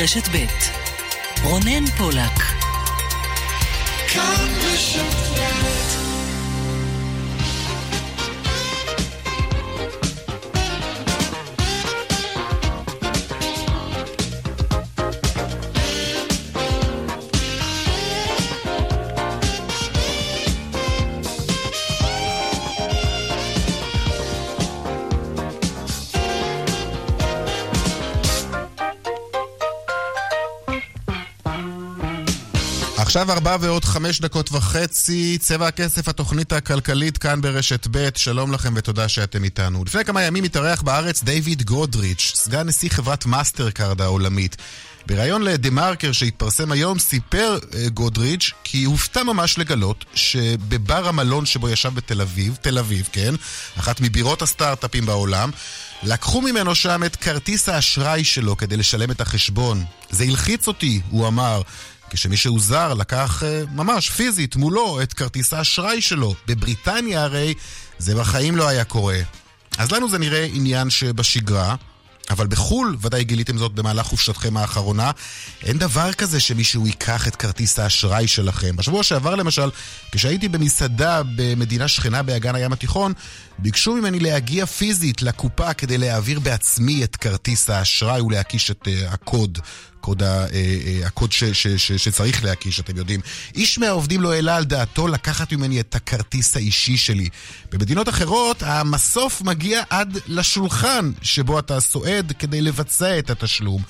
ברשת ב' רונן פולק. כאן בשפט עכשיו ארבע ועוד חמש דקות וחצי, צבע הכסף, התוכנית הכלכלית כאן ברשת ב', שלום לכם ותודה שאתם איתנו. לפני כמה ימים התארח בארץ דיוויד גודריץ', סגן נשיא חברת מאסטר קארד העולמית. בריאיון לדה מרקר שהתפרסם היום סיפר אה, גודריץ' כי הופתע ממש לגלות שבבר המלון שבו ישב בתל אביב, תל אביב, כן, אחת מבירות הסטארט-אפים בעולם, לקחו ממנו שם את כרטיס האשראי שלו כדי לשלם את החשבון. זה הלחיץ אותי, הוא אמר. כשמישהו זר לקח אה, ממש פיזית מולו את כרטיס האשראי שלו. בבריטניה הרי זה בחיים לא היה קורה. אז לנו זה נראה עניין שבשגרה, אבל בחו"ל, ודאי גיליתם זאת במהלך חופשתכם האחרונה, אין דבר כזה שמישהו ייקח את כרטיס האשראי שלכם. בשבוע שעבר למשל, כשהייתי במסעדה במדינה שכנה באגן הים התיכון, ביקשו ממני להגיע פיזית לקופה כדי להעביר בעצמי את כרטיס האשראי ולהקיש את uh, הקוד. קוד ה, uh, uh, הקוד ש, ש, ש, שצריך להקיש, אתם יודעים. איש מהעובדים לא העלה על דעתו לקחת ממני את הכרטיס האישי שלי. במדינות אחרות, המסוף מגיע עד לשולחן שבו אתה סועד כדי לבצע את התשלום.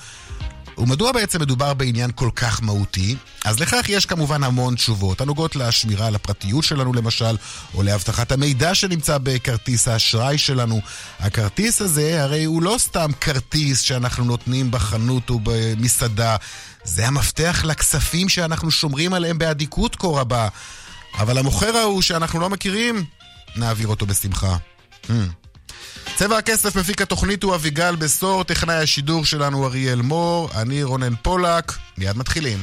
ומדוע בעצם מדובר בעניין כל כך מהותי? אז לכך יש כמובן המון תשובות, הנוגעות לשמירה על הפרטיות שלנו למשל, או להבטחת המידע שנמצא בכרטיס האשראי שלנו. הכרטיס הזה הרי הוא לא סתם כרטיס שאנחנו נותנים בחנות או במסעדה, זה המפתח לכספים שאנחנו שומרים עליהם באדיקות כה רבה. אבל המוכר ההוא שאנחנו לא מכירים, נעביר אותו בשמחה. Hmm. צבע הכסף מפיק התוכנית הוא אביגל בשור, טכנאי השידור שלנו אריאל מור, אני רונן פולק, מיד מתחילים.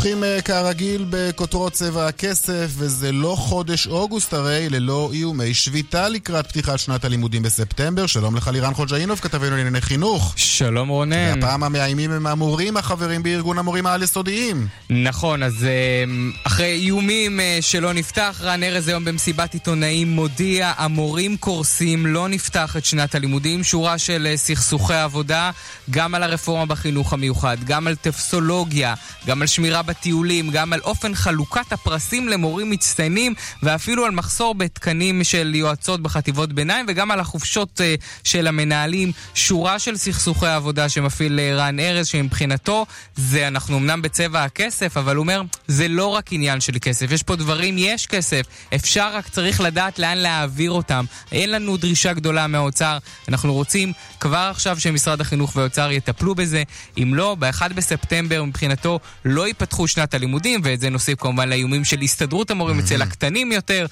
פותחים אה, כרגיל בכותרות צבע הכסף, וזה לא חודש אוגוסט הרי ללא איומי שביתה לקראת פתיחת שנת הלימודים בספטמבר. שלום לך לירן חוג'אינוב, כתבנו לענייני חינוך. שלום רונן. והפעם המאיימים הם המורים החברים בארגון המורים העל-יסודיים. נכון, אז אה, אחרי איומים אה, שלא נפתח, רן ארז היום במסיבת עיתונאים מודיע, המורים קורסים, לא נפתח את שנת הלימודים. שורה של סכסוכי עבודה, גם על הרפורמה בחינוך המיוחד, גם על טפסולוגיה, גם על שמירה בטיולים, גם על אופן חלוקת הפרסים למורים מצטיינים, ואפילו על מחסור בתקנים של יועצות בחטיבות ביניים, וגם על החופשות uh, של המנהלים. שורה של סכסוכי עבודה שמפעיל uh, רן ארז, שמבחינתו זה, אנחנו אמנם בצבע הכסף, אבל הוא אומר, זה לא רק עניין של כסף. יש פה דברים, יש כסף. אפשר, רק צריך לדעת לאן להעביר אותם. אין לנו דרישה גדולה מהאוצר. אנחנו רוצים כבר עכשיו שמשרד החינוך והאוצר יטפלו בזה. אם לא, ב-1 בספטמבר מבחינתו לא ייפתחו ייפתחו שנת הלימודים, ואת זה נוסיף כמובן לאיומים של הסתדרות המורים mm-hmm. אצל הקטנים יותר.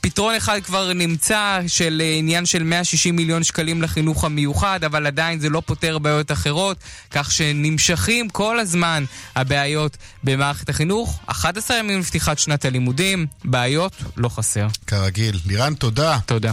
פתרון אחד כבר נמצא של אה, עניין של 160 מיליון שקלים לחינוך המיוחד, אבל עדיין זה לא פותר בעיות אחרות, כך שנמשכים כל הזמן הבעיות במערכת החינוך. 11 ימים לפתיחת שנת הלימודים, בעיות לא חסר. כרגיל. לירן, תודה. תודה.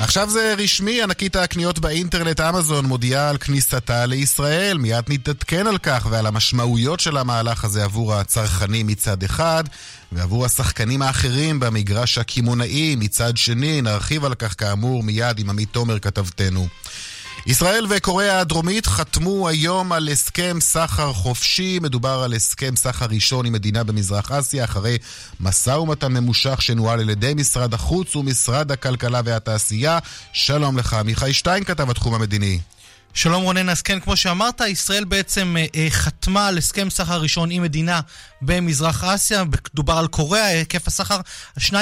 עכשיו זה רשמי, ענקית הקניות באינטרנט אמזון מודיעה על כניסתה לישראל. מיד נתעדכן על כך ועל המשמעויות של המהלך הזה עבור הצרכנים מצד אחד, ועבור השחקנים האחרים במגרש הקמעונאי מצד שני. נרחיב על כך כאמור מיד עם עמית תומר כתבתנו. ישראל וקוריאה הדרומית חתמו היום על הסכם סחר חופשי. מדובר על הסכם סחר ראשון עם מדינה במזרח אסיה, אחרי משא ומתן ממושך שנוהל על ידי משרד החוץ ומשרד הכלכלה והתעשייה. שלום לך, עמיחי שטיין כתב התחום המדיני. שלום רונן, אז כן, כמו שאמרת, ישראל בעצם אה, אה, חתמה על הסכם סחר ראשון עם מדינה במזרח אסיה, דובר על קוריאה, היקף הסחר 2.5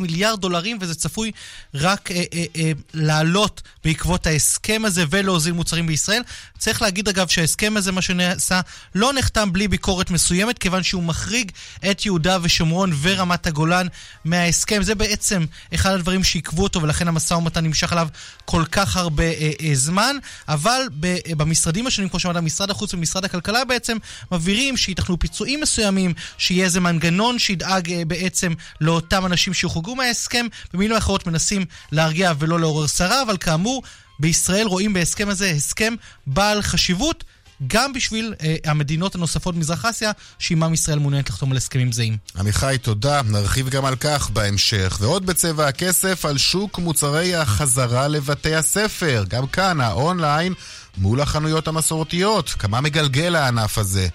מיליארד דולרים, וזה צפוי רק אה, אה, אה, לעלות בעקבות ההסכם הזה ולהוזיל מוצרים בישראל. צריך להגיד אגב שההסכם הזה, מה שנעשה, לא נחתם בלי ביקורת מסוימת, כיוון שהוא מחריג את יהודה ושומרון ורמת הגולן מההסכם. זה בעצם אחד הדברים שעיכבו אותו, ולכן המשא ומתן נמשך עליו כל כך הרבה אה, אה, זמן. אבל אבל במשרדים השונים, כמו שאמרת, משרד החוץ ומשרד הכלכלה בעצם מבהירים שייתכנו פיצויים מסוימים, שיהיה איזה מנגנון שידאג בעצם לאותם אנשים שיוחרגו מההסכם. במילים אחרות מנסים להרגיע ולא לעורר סערה, אבל כאמור, בישראל רואים בהסכם הזה הסכם בעל חשיבות. גם בשביל אה, המדינות הנוספות במזרח אסיה, שעימם ישראל מעוניינת לחתום על הסכמים זהים. עמיחי, תודה. נרחיב גם על כך בהמשך. ועוד בצבע הכסף על שוק מוצרי החזרה לבתי הספר. גם כאן, האונליין מול החנויות המסורתיות. כמה מגלגל הענף הזה.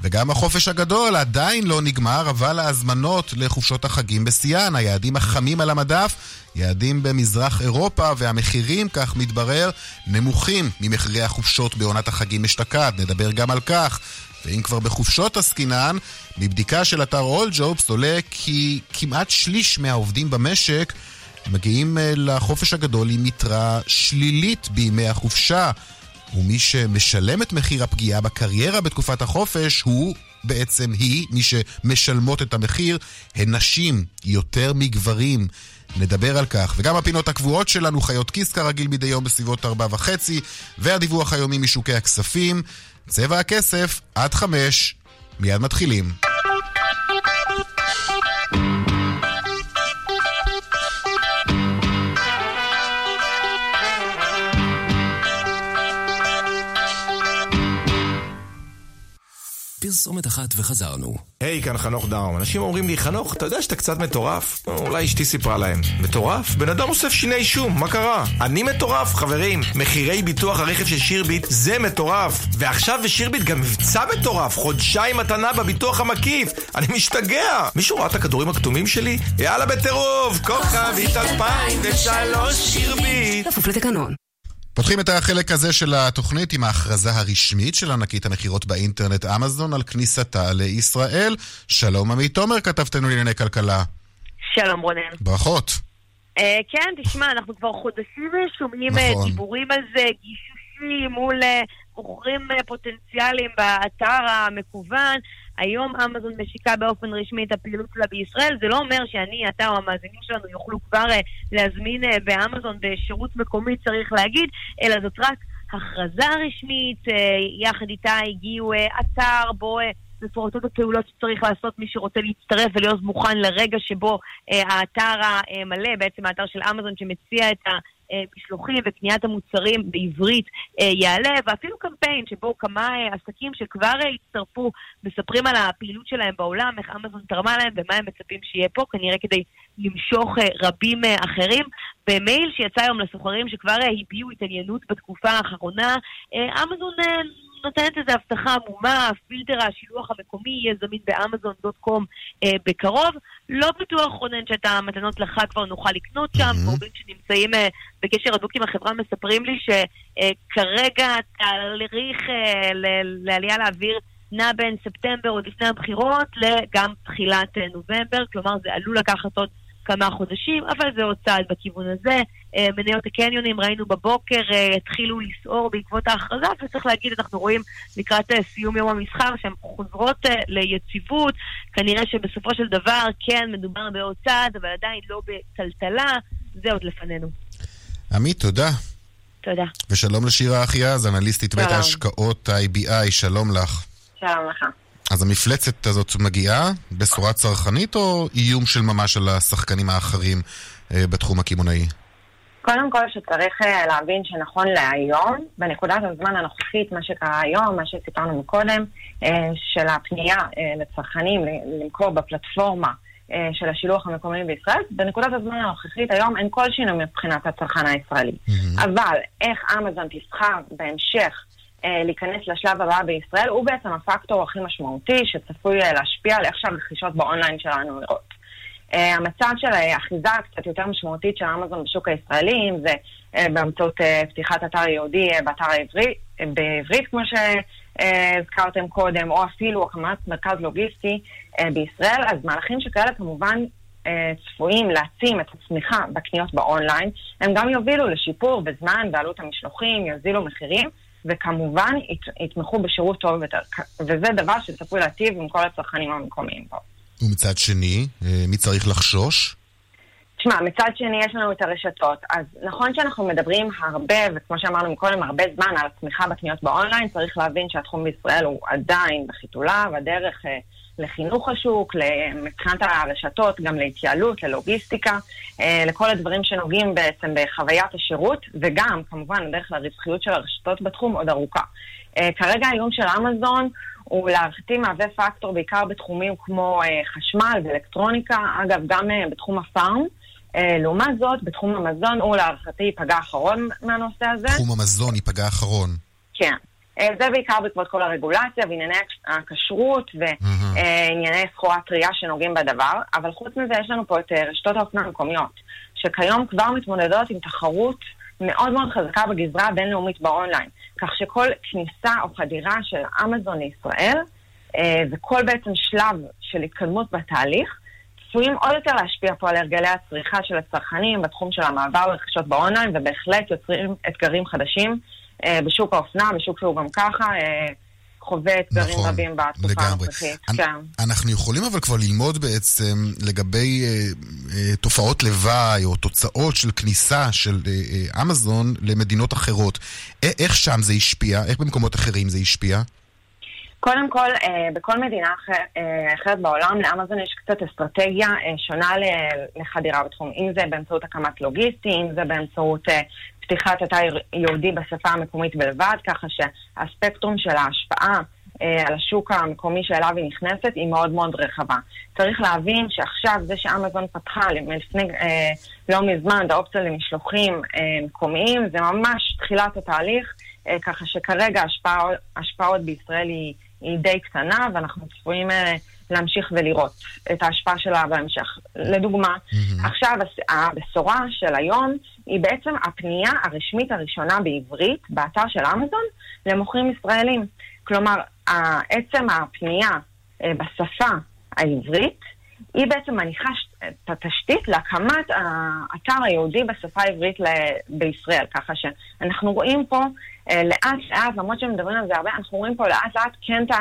וגם החופש הגדול עדיין לא נגמר, אבל ההזמנות לחופשות החגים בשיאן, היעדים החמים על המדף, יעדים במזרח אירופה, והמחירים, כך מתברר, נמוכים ממחירי החופשות בעונת החגים אשתקד. נדבר גם על כך. ואם כבר בחופשות עסקינן, מבדיקה של אתר ג'ובס עולה כי כמעט שליש מהעובדים במשק מגיעים אה, לחופש הגדול עם יתרה שלילית בימי החופשה. ומי שמשלם את מחיר הפגיעה בקריירה בתקופת החופש הוא בעצם היא, מי שמשלמות את המחיר, הן נשים, יותר מגברים. נדבר על כך. וגם הפינות הקבועות שלנו, חיות כיס כרגיל מדי יום בסביבות ארבע וחצי, והדיווח היומי משוקי הכספים. צבע הכסף, עד חמש. מיד מתחילים. פרסומת אחת וחזרנו. היי, hey, כאן חנוך דאום. אנשים אומרים לי, חנוך, אתה יודע שאתה קצת מטורף? אולי אשתי סיפרה להם. מטורף? בן אדם אוסף שיני שום, מה קרה? אני מטורף, חברים. מחירי ביטוח הרכב של שירביט זה מטורף. ועכשיו בשירביט גם מבצע מטורף, חודשיים מתנה בביטוח המקיף. אני משתגע. מישהו ראה את הכדורים הכתומים שלי? יאללה בטירוף, כוכבית 2003 שירביט. כפוף לתקנון. פותחים את החלק הזה של התוכנית עם ההכרזה הרשמית של ענקית המכירות באינטרנט אמזון על כניסתה לישראל. שלום עמית תומר, כתבתנו לענייני כלכלה. שלום רונן. ברכות. Uh, כן, תשמע, אנחנו כבר חודשים שומעים נכון. דיבורים על זה, גישושים מול מוכרים פוטנציאליים באתר המקוון. היום אמזון משיקה באופן רשמי את הפעילות שלה בישראל, זה לא אומר שאני, אתה או המאזינים שלנו יוכלו כבר uh, להזמין uh, באמזון בשירות מקומי, צריך להגיד, אלא זאת רק הכרזה רשמית, uh, יחד איתה הגיעו אתר בו... מפורטות הפעולות שצריך לעשות מי שרוצה להצטרף ולהיות מוכן לרגע שבו אה, האתר המלא, בעצם האתר של אמזון שמציע את ה... משלוחים וקניית המוצרים בעברית אה, יעלה, ואפילו קמפיין שבו כמה אה, עסקים שכבר אה, הצטרפו מספרים על הפעילות שלהם בעולם, איך אמזון תרמה להם ומה הם מצפים שיהיה פה, כנראה כדי למשוך רבים אחרים. במייל שיצא היום לסוחרים שכבר הביעו התעניינות בתקופה האחרונה, אמזון נותנת איזו הבטחה עמומה, פילטר השילוח המקומי יהיה זמין באמזון.קום אה, בקרוב. לא בטוח, רונן, שאת המתנות לחג כבר נוכל לקנות שם. Mm-hmm. גורמים שנמצאים אה, בקשר הדוק עם החברה מספרים לי שכרגע אה, תהליך אה, לעלייה לאוויר נע בין ספטמבר עוד לפני הבחירות לגם תחילת אה, נובמבר, כלומר זה עלול לקחת עוד כמה חודשים, אבל זה עוד צעד בכיוון הזה. אה, מניות הקניונים, ראינו בבוקר, אה, התחילו לסעור בעקבות ההכרזה, וצריך להגיד, אנחנו רואים לקראת אה, סיום יום המסחר שהן חוזרות ליציבות. כנראה שבסופו של דבר כן מדובר בעוד צעד, אבל עדיין לא בטלטלה, זה עוד לפנינו. עמית, תודה. תודה. ושלום לשירה אחיעז, אנליסטית בית ההשקעות IBI, שלום לך. שלום לך. אז המפלצת הזאת מגיעה בשורה צרכנית או איום של ממש על השחקנים האחרים אה, בתחום הקמעונאי? קודם כל שצריך אה, להבין שנכון להיום, בנקודת הזמן הנוכחית, מה שקרה היום, מה שסיפרנו מקודם, אה, של הפנייה לצרכנים למכור בפלטפורמה של השילוח המקומי בישראל, בנקודת הזמן הנוכחית היום אין כל שינוי מבחינת הצרכן הישראלי. Mm-hmm. אבל איך אמזון תבחר בהמשך אה, להיכנס לשלב הבא בישראל, הוא בעצם הפקטור הכי משמעותי שצפוי אה, להשפיע על איך שהרכישות באונליין שלנו נראות. אה, המצב של אחיזה קצת יותר משמעותית של אמזון בשוק הישראלי, אם זה באמצעות פתיחת אתר יהודי באתר העברית, בעברית כמו שהזכרתם קודם, או אפילו הקמת מרכז לוגיסטי בישראל, אז מהלכים שכאלה כמובן צפויים להעצים את הצמיחה בקניות באונליין, הם גם יובילו לשיפור בזמן בעלות המשלוחים, יוזילו מחירים. וכמובן יתמכו בשירות טוב יותר, וזה דבר שצפוי להטיב עם כל הצרכנים המקומיים פה. ומצד שני, אה, מי צריך לחשוש? תשמע, מצד שני יש לנו את הרשתות. אז נכון שאנחנו מדברים הרבה, וכמו שאמרנו קודם, הרבה זמן על הצמיחה בקניות באונליין, צריך להבין שהתחום בישראל הוא עדיין בחיתוליו, הדרך אה, לחינוך השוק, מבחינת הרשתות, גם להתייעלות, ללוגיסטיקה, אה, לכל הדברים שנוגעים בעצם בחוויית השירות, וגם, כמובן, הדרך לרווחיות של הרשתות בתחום עוד ארוכה. כרגע האיום של אמזון הוא להערכתי מהווה פקטור בעיקר בתחומים כמו אה, חשמל ואלקטרוניקה, אגב, גם אה, בתחום הפארם. אה, לעומת זאת, בתחום המזון הוא להערכתי ייפגע אחרון מהנושא הזה. תחום המזון ייפגע אחרון. כן. אה, זה בעיקר בעקבות כל הרגולציה וענייני הכשרות וענייני סחורה טריה שנוגעים בדבר, אבל חוץ מזה יש לנו פה את אה, רשתות האופנה המקומיות, שכיום כבר מתמודדות עם תחרות מאוד מאוד חזקה בגזרה הבינלאומית באונליין. כך שכל כניסה או חדירה של אמזון לישראל, אה, וכל בעצם שלב של התקדמות בתהליך, צפויים עוד יותר להשפיע פה על הרגלי הצריכה של הצרכנים בתחום של המעבר לרכישות באונליין, ובהחלט יוצרים אתגרים חדשים אה, בשוק האופנה, בשוק שהוא גם ככה. חווה אתגרים נכון, רבים בתקופה הנוכחית. כן. אנחנו יכולים אבל כבר ללמוד בעצם לגבי אה, אה, תופעות לוואי או תוצאות של כניסה של אה, אה, אמזון למדינות אחרות. א- איך שם זה השפיע? איך במקומות אחרים זה השפיע? קודם כל, אה, בכל מדינה אחר, אה, אחרת בעולם, לאמזון יש קצת אסטרטגיה אה, שונה לחדירה בתחום. אם זה באמצעות הקמת לוגיסטי, אם זה באמצעות אה, פתיחת אתר יהודי בשפה המקומית בלבד, ככה שהספקטרום של ההשפעה אה, על השוק המקומי שאליו היא נכנסת היא מאוד מאוד רחבה. צריך להבין שעכשיו זה שאמזון פתחה לפני אה, לא מזמן את האופציה למשלוחים אה, מקומיים, זה ממש תחילת התהליך, אה, ככה שכרגע ההשפעות בישראל היא, היא די קטנה ואנחנו צפויים... אה, להמשיך ולראות את ההשפעה שלה בהמשך. לדוגמה, mm-hmm. עכשיו הבשורה של היום היא בעצם הפנייה הרשמית הראשונה בעברית באתר של אמזון למוכרים ישראלים. כלומר, עצם הפנייה אה, בשפה העברית היא בעצם מניחה את התשתית להקמת האתר היהודי בשפה העברית בישראל. ככה שאנחנו רואים פה אה, לאט לאט, למרות שמדברים על זה הרבה, אנחנו רואים פה לאט לאט כן את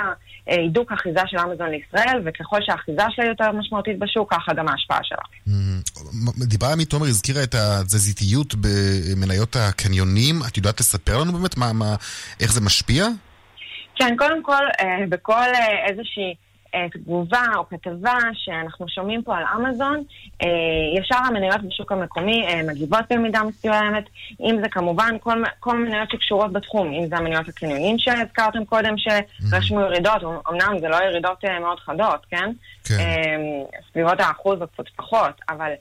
ההידוק אחיזה של אמזון לישראל, וככל שהאחיזה שלה יותר משמעותית בשוק, ככה גם ההשפעה שלה. Mm-hmm. דיברה עמית תומר, הזכירה את התזזיתיות במניות הקניונים. את יודעת לספר לנו באמת מה, מה, איך זה משפיע? כן, קודם כל, אה, בכל אה, איזושהי... תגובה או כתבה שאנחנו שומעים פה על אמזון, אה, ישר המניות בשוק המקומי אה, מגיבות במידה מסוימת, אם זה כמובן כל, כל מניות שקשורות בתחום, אם זה המניות הקניונים שהזכרתם קודם שרשמו ירידות, אמנם זה לא ירידות אה, מאוד חדות, כן? כן. סביבות האחוז או קצת פחות, אבל...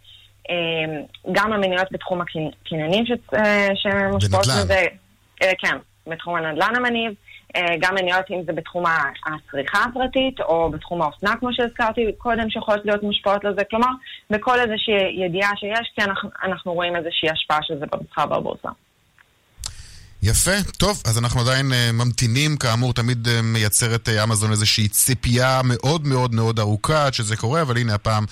גם המניות בתחום הקניונים שמושפעות מזה, כן, בתחום הנדל"ן המניב, אה, גם מניות אם זה בתחום הצריכה הפרטית, או בתחום האופנה, כמו שהזכרתי קודם, שיכולות להיות מושפעות לזה. כלומר, בכל איזושהי ידיעה שיש, כי אנחנו, אנחנו רואים איזושהי השפעה של זה במסחר בבורסה. יפה, טוב, אז אנחנו עדיין uh, ממתינים, כאמור, תמיד uh, מייצרת uh, אמזון איזושהי ציפייה מאוד מאוד מאוד ארוכה עד שזה קורה, אבל הנה הפעם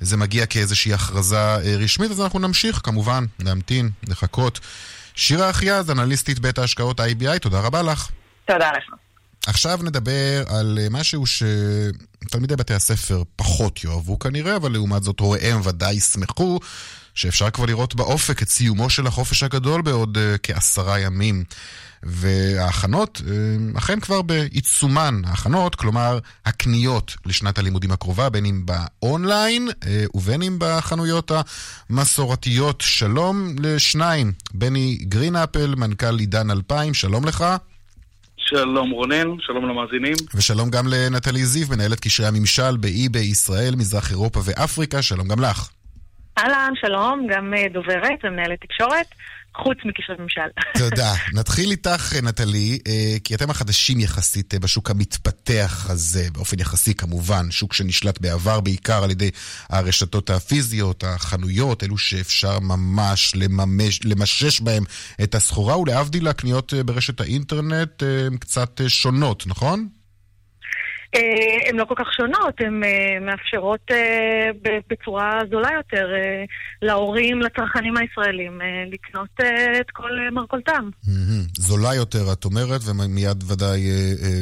זה מגיע כאיזושהי הכרזה uh, רשמית, אז אנחנו נמשיך כמובן להמתין, לחכות. שירה אחיאז, אנליסטית בית ההשקעות IBI, תודה רבה לך. תודה לך. עכשיו נדבר על אה, משהו שתלמידי בתי הספר פחות יאהבו כנראה, אבל לעומת זאת הוריהם ודאי ישמחו, שאפשר כבר לראות באופק את סיומו של החופש הגדול בעוד uh, כעשרה ימים. וההכנות uh, אכן כבר בעיצומן, ההכנות, כלומר הקניות לשנת הלימודים הקרובה, בין אם ב-online uh, ובין אם בחנויות המסורתיות. שלום לשניים, בני גרינאפל, מנכ"ל עידן 2000, שלום לך. שלום רונן, שלום למאזינים. ושלום גם לנטלי זיו, מנהלת קשרי הממשל ב-eBay בישראל, מזרח אירופה ואפריקה, שלום גם לך. אהלן, שלום, גם אה, דוברת ומנהלת תקשורת. חוץ מקשרי ממשל. תודה. נתחיל איתך, נטלי, אה, כי אתם החדשים יחסית אה, בשוק המתפתח הזה, באופן יחסי כמובן, שוק שנשלט בעבר בעיקר על ידי הרשתות הפיזיות, החנויות, אלו שאפשר ממש לממש, למשש בהם את הסחורה, ולהבדיל הקניות אה, ברשת האינטרנט, הן קצת שונות, נכון? אה, הן לא כל כך שונות, הן אה, מאפשרות אה, בצורה זולה יותר להורים, לצרכנים הישראלים, לקנות את כל מרכולתם. זולה יותר, את אומרת, ומיד ודאי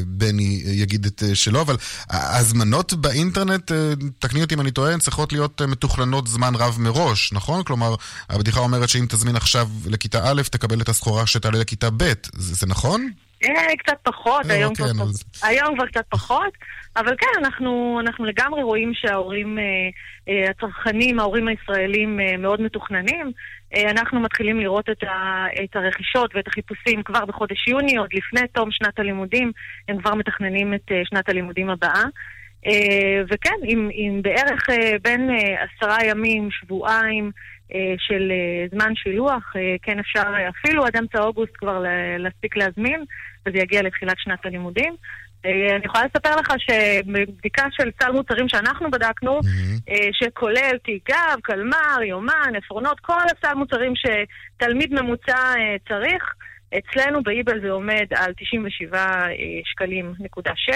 בני יגיד את שלו, אבל הזמנות באינטרנט, תקני אותי אם אני טועה, צריכות להיות מתוכננות זמן רב מראש, נכון? כלומר, הבדיחה אומרת שאם תזמין עכשיו לכיתה א', תקבל את הסחורה שתעלה לכיתה ב', זה, זה נכון? אה, קצת פחות, אה, היום, כבר, אז... היום כבר קצת פחות, אבל כן, אנחנו, אנחנו לגמרי רואים שההורים, אה, הצרכנים, ההורים הישראלים מאוד מתוכננים. אנחנו מתחילים לראות את, ה, את הרכישות ואת החיפושים כבר בחודש יוני, עוד לפני תום שנת הלימודים, הם כבר מתכננים את שנת הלימודים הבאה. וכן, עם, עם בערך בין עשרה ימים, שבועיים, של זמן שילוח, כן אפשר אפילו עד אמצע אוגוסט כבר להספיק להזמין. וזה יגיע לתחילת שנת הלימודים. אה, אני יכולה לספר לך שבבדיקה של סל מוצרים שאנחנו בדקנו, mm-hmm. שכולל תיק גב, קלמר, יומן, עפרונות, כל הסל מוצרים שתלמיד ממוצע אה, צריך, אצלנו באיבל זה עומד על 97 שקלים נקודה 6,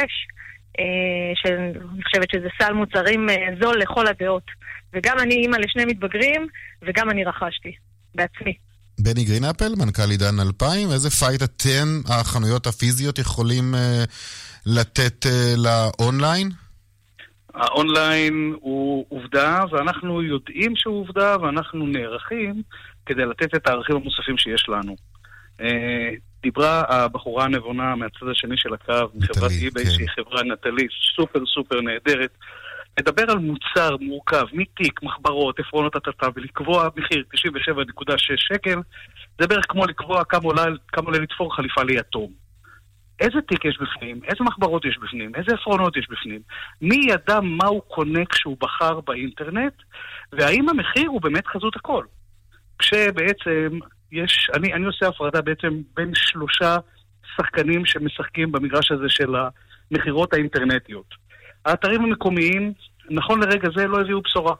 שאני חושבת שזה סל מוצרים זול לכל הדעות. וגם אני אימא לשני מתבגרים, וגם אני רכשתי בעצמי. בני גרינאפל, מנכ"ל עידן 2000, איזה fight אתן, החנויות הפיזיות, יכולים uh, לתת uh, ל-online? ה-online הוא עובדה, ואנחנו יודעים שהוא עובדה, ואנחנו נערכים כדי לתת את הערכים המוספים שיש לנו. Uh, דיברה הבחורה הנבונה מהצד השני של הקו, מחברת אי-ביי, כן. שהיא חברה נטלי סופר סופר נהדרת. לדבר על מוצר מורכב, מתיק, מחברות, עפרונות הטאטה, ולקבוע מחיר 97.6 שקל, זה בערך כמו לקבוע כמה עולה, כמה עולה לתפור חליפה ליתום. איזה תיק יש בפנים, איזה מחברות יש בפנים, איזה עפרונות יש בפנים, מי ידע מה הוא קונה כשהוא בחר באינטרנט, והאם המחיר הוא באמת חזות הכל. כשבעצם יש, אני, אני עושה הפרדה בעצם בין שלושה שחקנים שמשחקים במגרש הזה של המכירות האינטרנטיות. האתרים המקומיים, נכון לרגע זה, לא הביאו בשורה.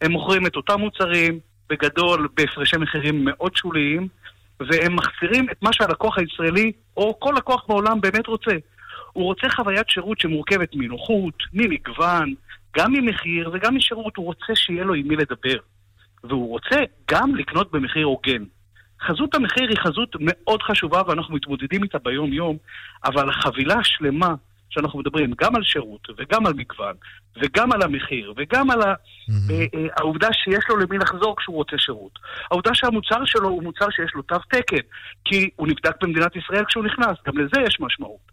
הם מוכרים את אותם מוצרים, בגדול, בהפרשי מחירים מאוד שוליים, והם מחסירים את מה שהלקוח הישראלי, או כל לקוח בעולם באמת רוצה. הוא רוצה חוויית שירות שמורכבת מנוחות, ממגוון, גם ממחיר וגם משירות. הוא רוצה שיהיה לו עם מי לדבר. והוא רוצה גם לקנות במחיר הוגן. חזות המחיר היא חזות מאוד חשובה ואנחנו מתמודדים איתה ביום-יום, אבל החבילה השלמה שאנחנו מדברים גם על שירות וגם על מגוון וגם על המחיר וגם על mm-hmm. העובדה שיש לו למי לחזור כשהוא רוצה שירות. העובדה שהמוצר שלו הוא מוצר שיש לו תו תקן, כי הוא נבדק במדינת ישראל כשהוא נכנס, גם לזה יש משמעות.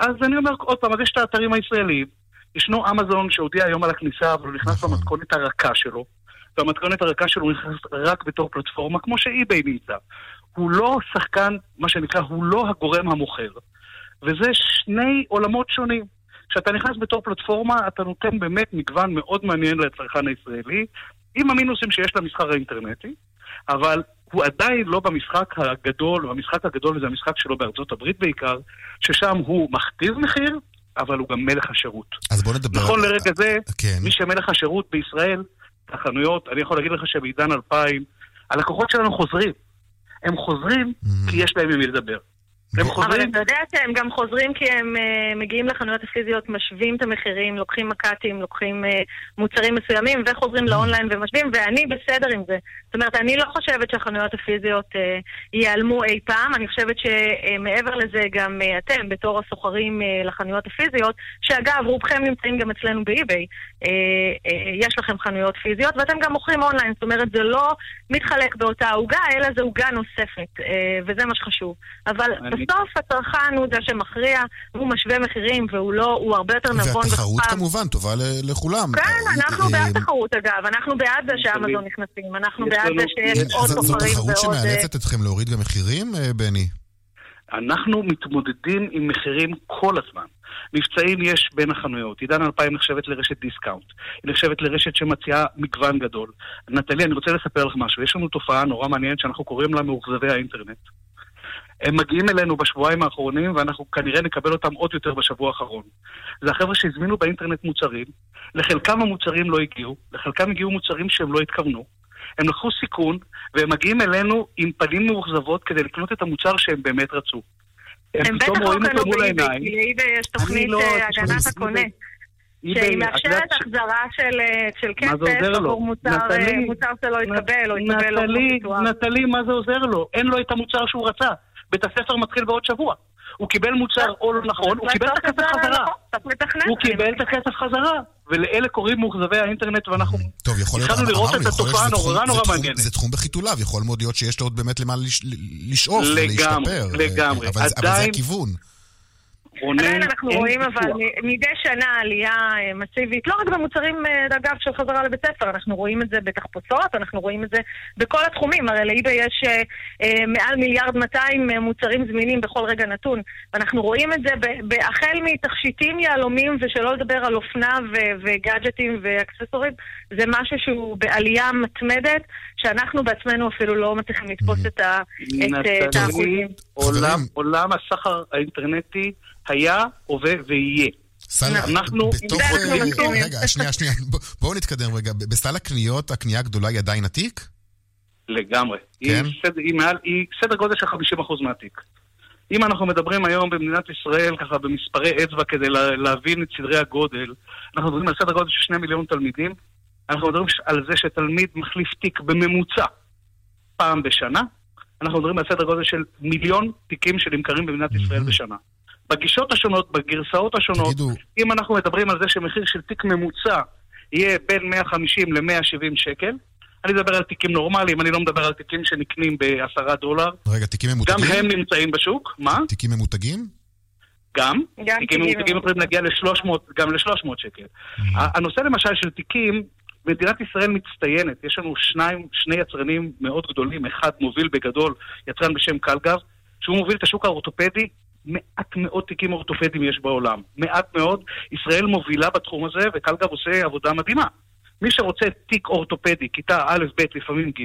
אז אני אומר עוד פעם, אז יש את האתרים הישראליים, ישנו אמזון שהודיע היום על הכניסה, אבל הוא נכנס נכון. במתכונת הרכה שלו, והמתכונת הרכה שלו נכנס רק בתור פלטפורמה, כמו שאי-ביי נמצא. הוא לא שחקן, מה שנקרא, הוא לא הגורם המוכר. וזה שני עולמות שונים. כשאתה נכנס בתור פלטפורמה, אתה נותן באמת מגוון מאוד מעניין לצרכן הישראלי, עם המינוסים שיש למסחר האינטרנטי, אבל הוא עדיין לא במשחק הגדול, המשחק הגדול זה המשחק שלו בארצות הברית בעיקר, ששם הוא מכתיב מחיר, אבל הוא גם מלך השירות. אז בוא נדבר... נכון על... לרגע זה, כן. מי שמלך השירות בישראל, החנויות, אני יכול להגיד לך שבעידן 2000, הלקוחות שלנו חוזרים. הם חוזרים mm-hmm. כי יש להם עם מי לדבר. הם חוזרים... אבל אתה יודע שהם גם חוזרים כי הם uh, מגיעים לחנויות הפיזיות, משווים את המחירים, לוקחים מק"טים, לוקחים uh, מוצרים מסוימים וחוזרים לאונליין ומשווים, ואני בסדר עם זה. זאת אומרת, אני לא חושבת שהחנויות הפיזיות uh, ייעלמו אי פעם, אני חושבת שמעבר לזה גם uh, אתם, בתור הסוחרים uh, לחנויות הפיזיות, שאגב, רובכם נמצאים גם אצלנו באי-ביי, uh, uh, יש לכם חנויות פיזיות ואתם גם מוכרים אונליין, זאת אומרת, זה לא מתחלק באותה עוגה, אלא זה עוגה נוספת, uh, וזה מה שחשוב. אבל... בסוף הצרכן הוא זה שמכריע, הוא משווה מחירים והוא לא, הוא הרבה יותר נבון והתחרות כמובן טובה לכולם. כן, אה, אנחנו אה, בעד תחרות אגב, אנחנו בעד זה שאמזון נכנסים, אנחנו בעד זה שיש עוד בוחרים ועוד... זו תחרות שמאלצת אתכם להוריד גם מחירים, אה, בני? אנחנו מתמודדים עם מחירים כל הזמן. מבצעים יש בין החנויות. עידן 2000 נחשבת לרשת דיסקאונט. היא נחשבת לרשת שמציעה מגוון גדול. נטלי, אני רוצה לספר לך משהו. יש לנו תופעה נורא מעניינת שאנחנו קוראים לה מאוכזבי האינטרנט. הם מגיעים אלינו בשבועיים האחרונים, ואנחנו כנראה נקבל אותם עוד יותר בשבוע האחרון. זה החבר'ה שהזמינו באינטרנט מוצרים, לחלקם המוצרים לא הגיעו, לחלקם הגיעו מוצרים שהם לא התכוונו. הם לקחו סיכון, והם מגיעים אלינו עם פנים מאוכזבות כדי לקנות את המוצר שהם באמת רצו. הם פתאום רואים אותו מול העיניים. לאיבי יש תוכנית לא, אה, הגנת הקונה. שהיא מאפשרת החזרה של כסף עבור מוצר שלא יתקבל, או יתקבל לא נטלי, מה זה עוזר לו? אין לו את המוצר שהוא רצה. בית הספר מתחיל בעוד שבוע. הוא קיבל מוצר או לא נכון, הוא קיבל את הכסף חזרה. הוא קיבל את הכסף חזרה. ולאלה קוראים מאוכזבי האינטרנט, ואנחנו התחלנו לראות את התופעה נורא נורא מעניינת. זה תחום בחיתוליו, יכול מאוד להיות שיש לו עוד באמת למה לשאוף ולהשתפר. לגמרי, לגמרי. אבל זה הכיוון. עדיין אנחנו רואים אבל מדי שנה עלייה אה, מסיבית, לא רק במוצרים, אה, אגב, של חזרה לבית ספר, אנחנו רואים את זה בתחפושות, אנחנו רואים את זה בכל התחומים. הרי לאיבה יש אה, מעל מיליארד 200 מוצרים זמינים בכל רגע נתון. ואנחנו רואים את זה החל מתכשיטים יהלומים, ושלא לדבר על אופנה וגאדג'טים ואקססורים, זה משהו שהוא בעלייה מתמדת, שאנחנו בעצמנו אפילו לא מצליחים לתפוס את האחוזים. עולם הסחר האינטרנטי היה, הווה ויהיה. סל... אנחנו... בתוך... רגע, שנייה, שנייה. בואו נתקדם רגע. בסל הקניות, הקנייה הגדולה היא עדיין התיק? לגמרי. כן? היא, סד... היא, מעל... היא סדר גודל של 50% מהתיק. אם אנחנו מדברים היום במדינת ישראל, ככה במספרי אצבע כדי לה... להבין את סדרי הגודל, אנחנו מדברים על סדר גודל של 2 מיליון תלמידים. אנחנו מדברים על זה שתלמיד מחליף תיק בממוצע פעם בשנה. אנחנו מדברים על סדר גודל של מיליון תיקים שנמכרים במדינת ישראל בשנה. בגישות השונות, בגרסאות השונות, תגידו... אם אנחנו מדברים על זה שמחיר של תיק ממוצע יהיה בין 150 ל-170 שקל, אני מדבר על תיקים נורמליים, אני לא מדבר על תיקים שנקנים בעשרה דולר. רגע, תיקים ממותגים? גם הם נמצאים בשוק, מה? תיקים ממותגים? גם. גם תיקים ממותגים יכולים להגיע ל-300, גם ל-300 שקל. Mm-hmm. הנושא למשל של תיקים, מדינת ישראל מצטיינת. יש לנו שניים, שני יצרנים מאוד גדולים, אחד מוביל בגדול, יצרן בשם קלגב, שהוא מוביל את השוק האורתופדי מעט מאוד תיקים אורתופדיים יש בעולם. מעט מאוד. ישראל מובילה בתחום הזה, וקלגב עושה עבודה מדהימה. מי שרוצה תיק אורתופדי, כיתה א', ב', לפעמים ג',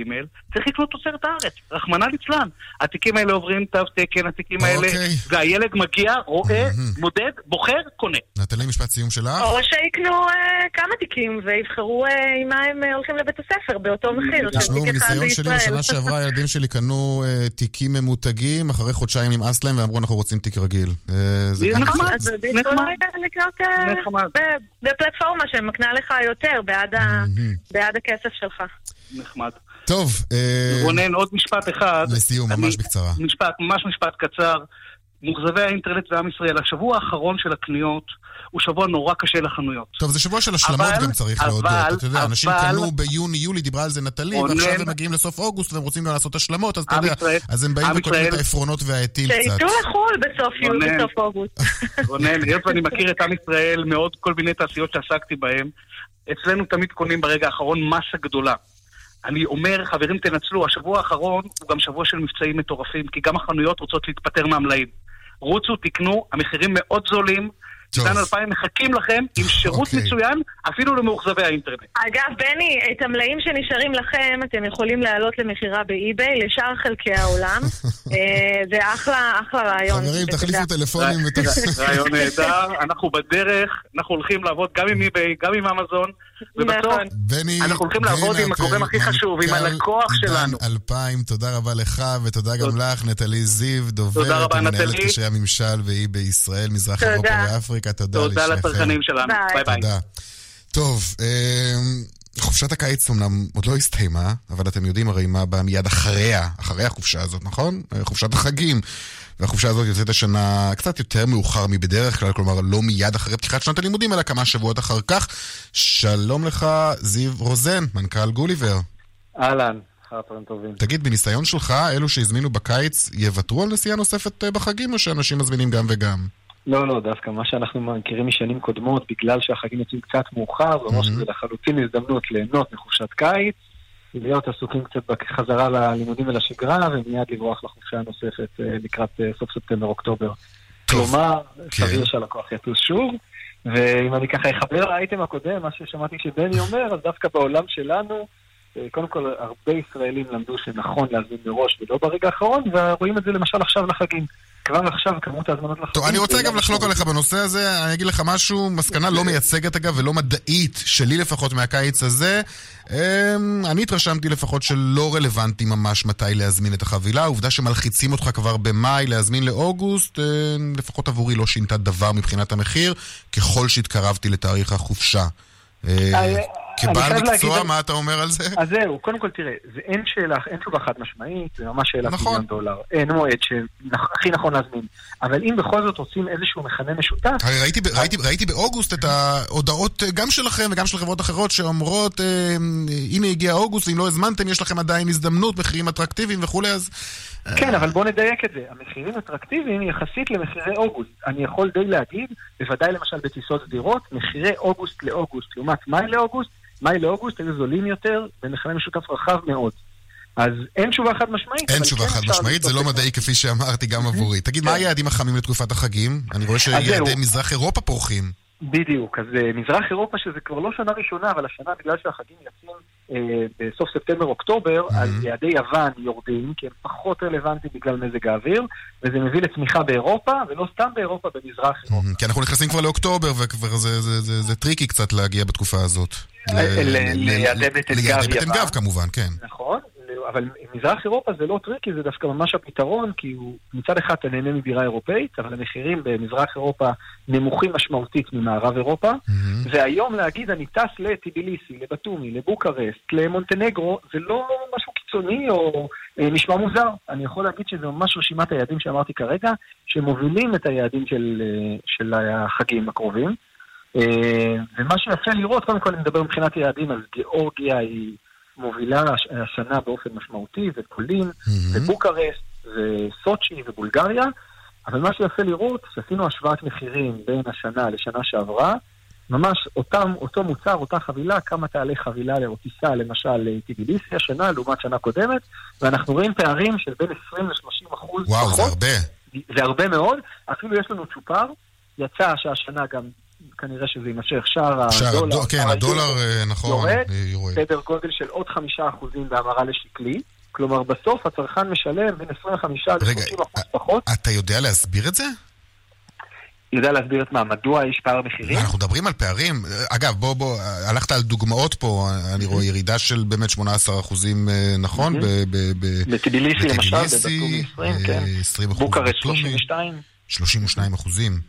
צריך לקנות תוצרת הארץ, רחמנא ליצלן. התיקים האלה עוברים תו תקן, התיקים האלה, אוקיי. והילד מגיע, רואה, מודד, בוחר, קונה. נתן משפט סיום שלך. או שיקנו אה, כמה תיקים ויבחרו אה, עם מה הם אה, הולכים לבית הספר, באותו מחיר. תשמעו, מניסיון שלי בשנה שעברה, הילדים שלי קנו אה, תיקים ממותגים, אחרי חודשיים נמאס להם ואמרו, אנחנו רוצים תיק רגיל. אה, זה נחמד, נחמד. בפלטפורמה שמקנה לך יותר, בעד בעד הכסף שלך. נחמד. טוב. אה, רונן, עוד משפט אחד. לסיום, ממש בקצרה. משפט, ממש משפט קצר. מאוכזבי האינטרנט ועם ישראל, השבוע האחרון של הקניות הוא שבוע נורא קשה לחנויות. טוב, זה שבוע של השלמות אבל, גם צריך אבל, להודות. אבל, אתה יודע, אבל, אנשים קנו ביוני-יולי, דיברה על זה נטלי, ועכשיו הם מגיעים לסוף אוגוסט והם רוצים לעשות השלמות, אז אתה יודע, אז הם באים וקונים את העפרונות והעטים קצת. שייתנו לחו"ל בסוף יולי, בסוף אוגוסט. רונן, היות ואני מכיר את עם ישראל מעוד כל מיני תעשיות שעסקתי בהן, אצלנו תמיד קונים ברגע האחרון מסה גדולה. אני אומר, חברים, תנצלו, השבוע האחרון הוא גם שבוע של מבצעים מטורפים, כי גם החנויות רוצות להתפטר מהמלאים. רוצו, תקנו, המחירים מאוד זולים, עידן 2000 מחכים לכם עם שירות okay. אוקיי. מצוין, אפילו למאוכזבי האינטרנט. אגב, בני, את המלאים שנשארים לכם, אתם יכולים להעלות למכירה באי-ביי לשאר חלקי העולם. אה, זה אחלה, אחלה רעיון. חברים, תחליפו טלפונים. רעיון נהדר, אנחנו בדרך, אנחנו הולכים לעבוד גם עם eBay, גם עם אמזון. ובסוף, נכון. אנחנו הולכים לעבוד עם הגורם הכי חשוב, עם הלקוח שלנו. 2000, תודה רבה לך, ותודה גם לך, נטלי זיו, דוברת ומנהלת קשרי הממשל eBay בישראל, מזרח אירופה ואפריקה. תודה תודה לצרכנים שלנו, ביי ביי. תודה. טוב, אמ, חופשת הקיץ אמנם עוד לא הסתיימה, אבל אתם יודעים הרי מה בא מיד אחריה, אחרי החופשה הזאת, נכון? חופשת החגים. והחופשה הזאת יוצאת השנה קצת יותר מאוחר מבדרך כלל, כלומר לא מיד אחרי פתיחת שנת הלימודים, אלא כמה שבועות אחר כך. שלום לך, זיו רוזן, מנכ"ל גוליבר. אהלן, אחר הצהריים טובים. תגיד, בניסיון שלך, אלו שהזמינו בקיץ יוותרו על נסיעה נוספת אה, בחגים, או שאנשים מזמינים גם וגם? לא, לא, דווקא מה שאנחנו מכירים משנים קודמות, בגלל שהחגים יוצאים קצת מאוחר, זה אומר שזה לחלוטין הזדמנות ליהנות מחופשת קיץ, להיות עסוקים קצת בחזרה ללימודים ולשגרה, ומיד לברוח לחופשה הנוספת אה, לקראת אה, סוף ספטמבר-אוקטובר. כלומר, כן. סביר שהלקוח יטוס שוב. ואם אני ככה אחבר לאייטם הקודם, מה ששמעתי שבני אומר, אז דווקא בעולם שלנו, אה, קודם כל, הרבה ישראלים למדו שנכון להזמין מראש ולא ברגע האחרון, ורואים את זה למשל עכשיו לחגים. כבר עכשיו כמות ההזמנות לחגים... טוב, אני רוצה אגב לחלוק עליך בנושא הזה, אני אגיד לך משהו, מסקנה לא מייצגת אגב ולא מדעית, שלי לפחות מהקיץ הזה. אמ, אני התרשמתי לפחות שלא רלוונטי ממש מתי להזמין את החבילה. העובדה שמלחיצים אותך כבר במאי להזמין לאוגוסט, אמ, לפחות עבורי לא שינתה דבר מבחינת המחיר, ככל שהתקרבתי לתאריך החופשה. כבעל מקצוע, מה אתה אומר על זה? אז זהו, קודם כל תראה, זה אין שאלה, אין תשובה חד משמעית, זה ממש שאלה נכון. מיליון דולר. אין מועד שהכי נכון להזמין. אבל אם בכל זאת רוצים איזשהו מכנה משותף... הרי ראיתי, ראיתי, ראיתי באוגוסט את ההודעות אה, גם שלכם וגם של חברות אחרות שאומרות, אה, הנה הגיע אוגוסט, אם לא הזמנתם, יש לכם עדיין הזדמנות, מחירים אטרקטיביים וכולי, אז... כן, אבל בוא נדייק את זה. המחירים אטרקטיביים יחסית למחירי אוגוסט. אני יכול די להגיד, בוודאי למשל בטיסות סדירות, מחירי אוגוסט לאוגוסט לעומת מאי לאוגוסט, מאי לאוגוסט היו זולים יותר במכנה משותף רחב מאוד. אז אין תשובה חד משמעית. אין תשובה כן חד משמעית, זה לא מדעי כפי שאמרתי גם עבורי. תגיד, מה כן. היעדים החמים לתקופת החגים? אני רואה שיעדי מזרח אירופה פורחים. בדיוק, אז אה, מזרח אירופה שזה כבר לא שנה ראשונה, אבל השנה בגלל שהחגים יוצאים אה, בסוף ספטמבר-אוקטובר, mm-hmm. אז יעדי יוון יורדים, כי הם פחות רלוונטיים בגלל מזג האוויר, וזה מביא לצמיחה באירופה, ולא סתם באירופה, במזרח אירופה. Mm-hmm. כי אנחנו נכנסים כבר לאוקטובר, וכבר זה, זה, זה, זה, זה tricky קצת להגיע בתקופה הזאת. ליעדי בטן גב יוון. ליעדי בטן גב כמובן, כן. נכון. אבל מזרח אירופה זה לא tricky, זה דווקא ממש הפתרון, כי הוא מצד אחד אתה נהנה מבירה אירופאית, אבל המחירים במזרח אירופה נמוכים משמעותית ממערב אירופה, mm-hmm. והיום להגיד אני טס לטביליסי, לבטומי, לבוקרסט, למונטנגרו, זה לא משהו קיצוני או אה, נשמע מוזר. אני יכול להגיד שזה ממש רשימת היעדים שאמרתי כרגע, שמובילים את היעדים של, אה, של החגים הקרובים. אה, ומה שיפה לראות, קודם כל אני מדבר מבחינת יעדים, אז גיאורגיה היא... מובילה השנה באופן משמעותי, זה פולין, mm-hmm. ובוקרסט, וסוצ'י ובולגריה, אבל מה שיפה לראות, שעשינו השוואת מחירים בין השנה לשנה שעברה, ממש אותם, אותו מוצר, אותה חבילה, כמה תעלה חבילה או טיסה למשל לטיביליסי השנה לעומת שנה קודמת, ואנחנו רואים פערים של בין 20 ל-30 אחוז וואו, פחות. זה הרבה. זה הרבה מאוד, אפילו יש לנו צ'ופר, יצא שהשנה גם כנראה שזה יימשך. שער הדולר, כן, הדולר, אה, נכון, יורד, סדר גודל של עוד חמישה אחוזים בהמרה לשקלי. כלומר, בסוף הצרכן משלם בין 25 ל-30 אחוז פחות. אתה יודע להסביר את זה? יודע להסביר את מה, מדוע יש פער מחירים? אנחנו מדברים על פערים. אגב, בוא, בוא, הלכת על דוגמאות פה, אני רואה ירידה של באמת 18 אחוזים, אה, נכון? בטיביליסי למשל, בדקומי 20, כן. 20 אחוז בוקרשט 32. 32 אחוזים,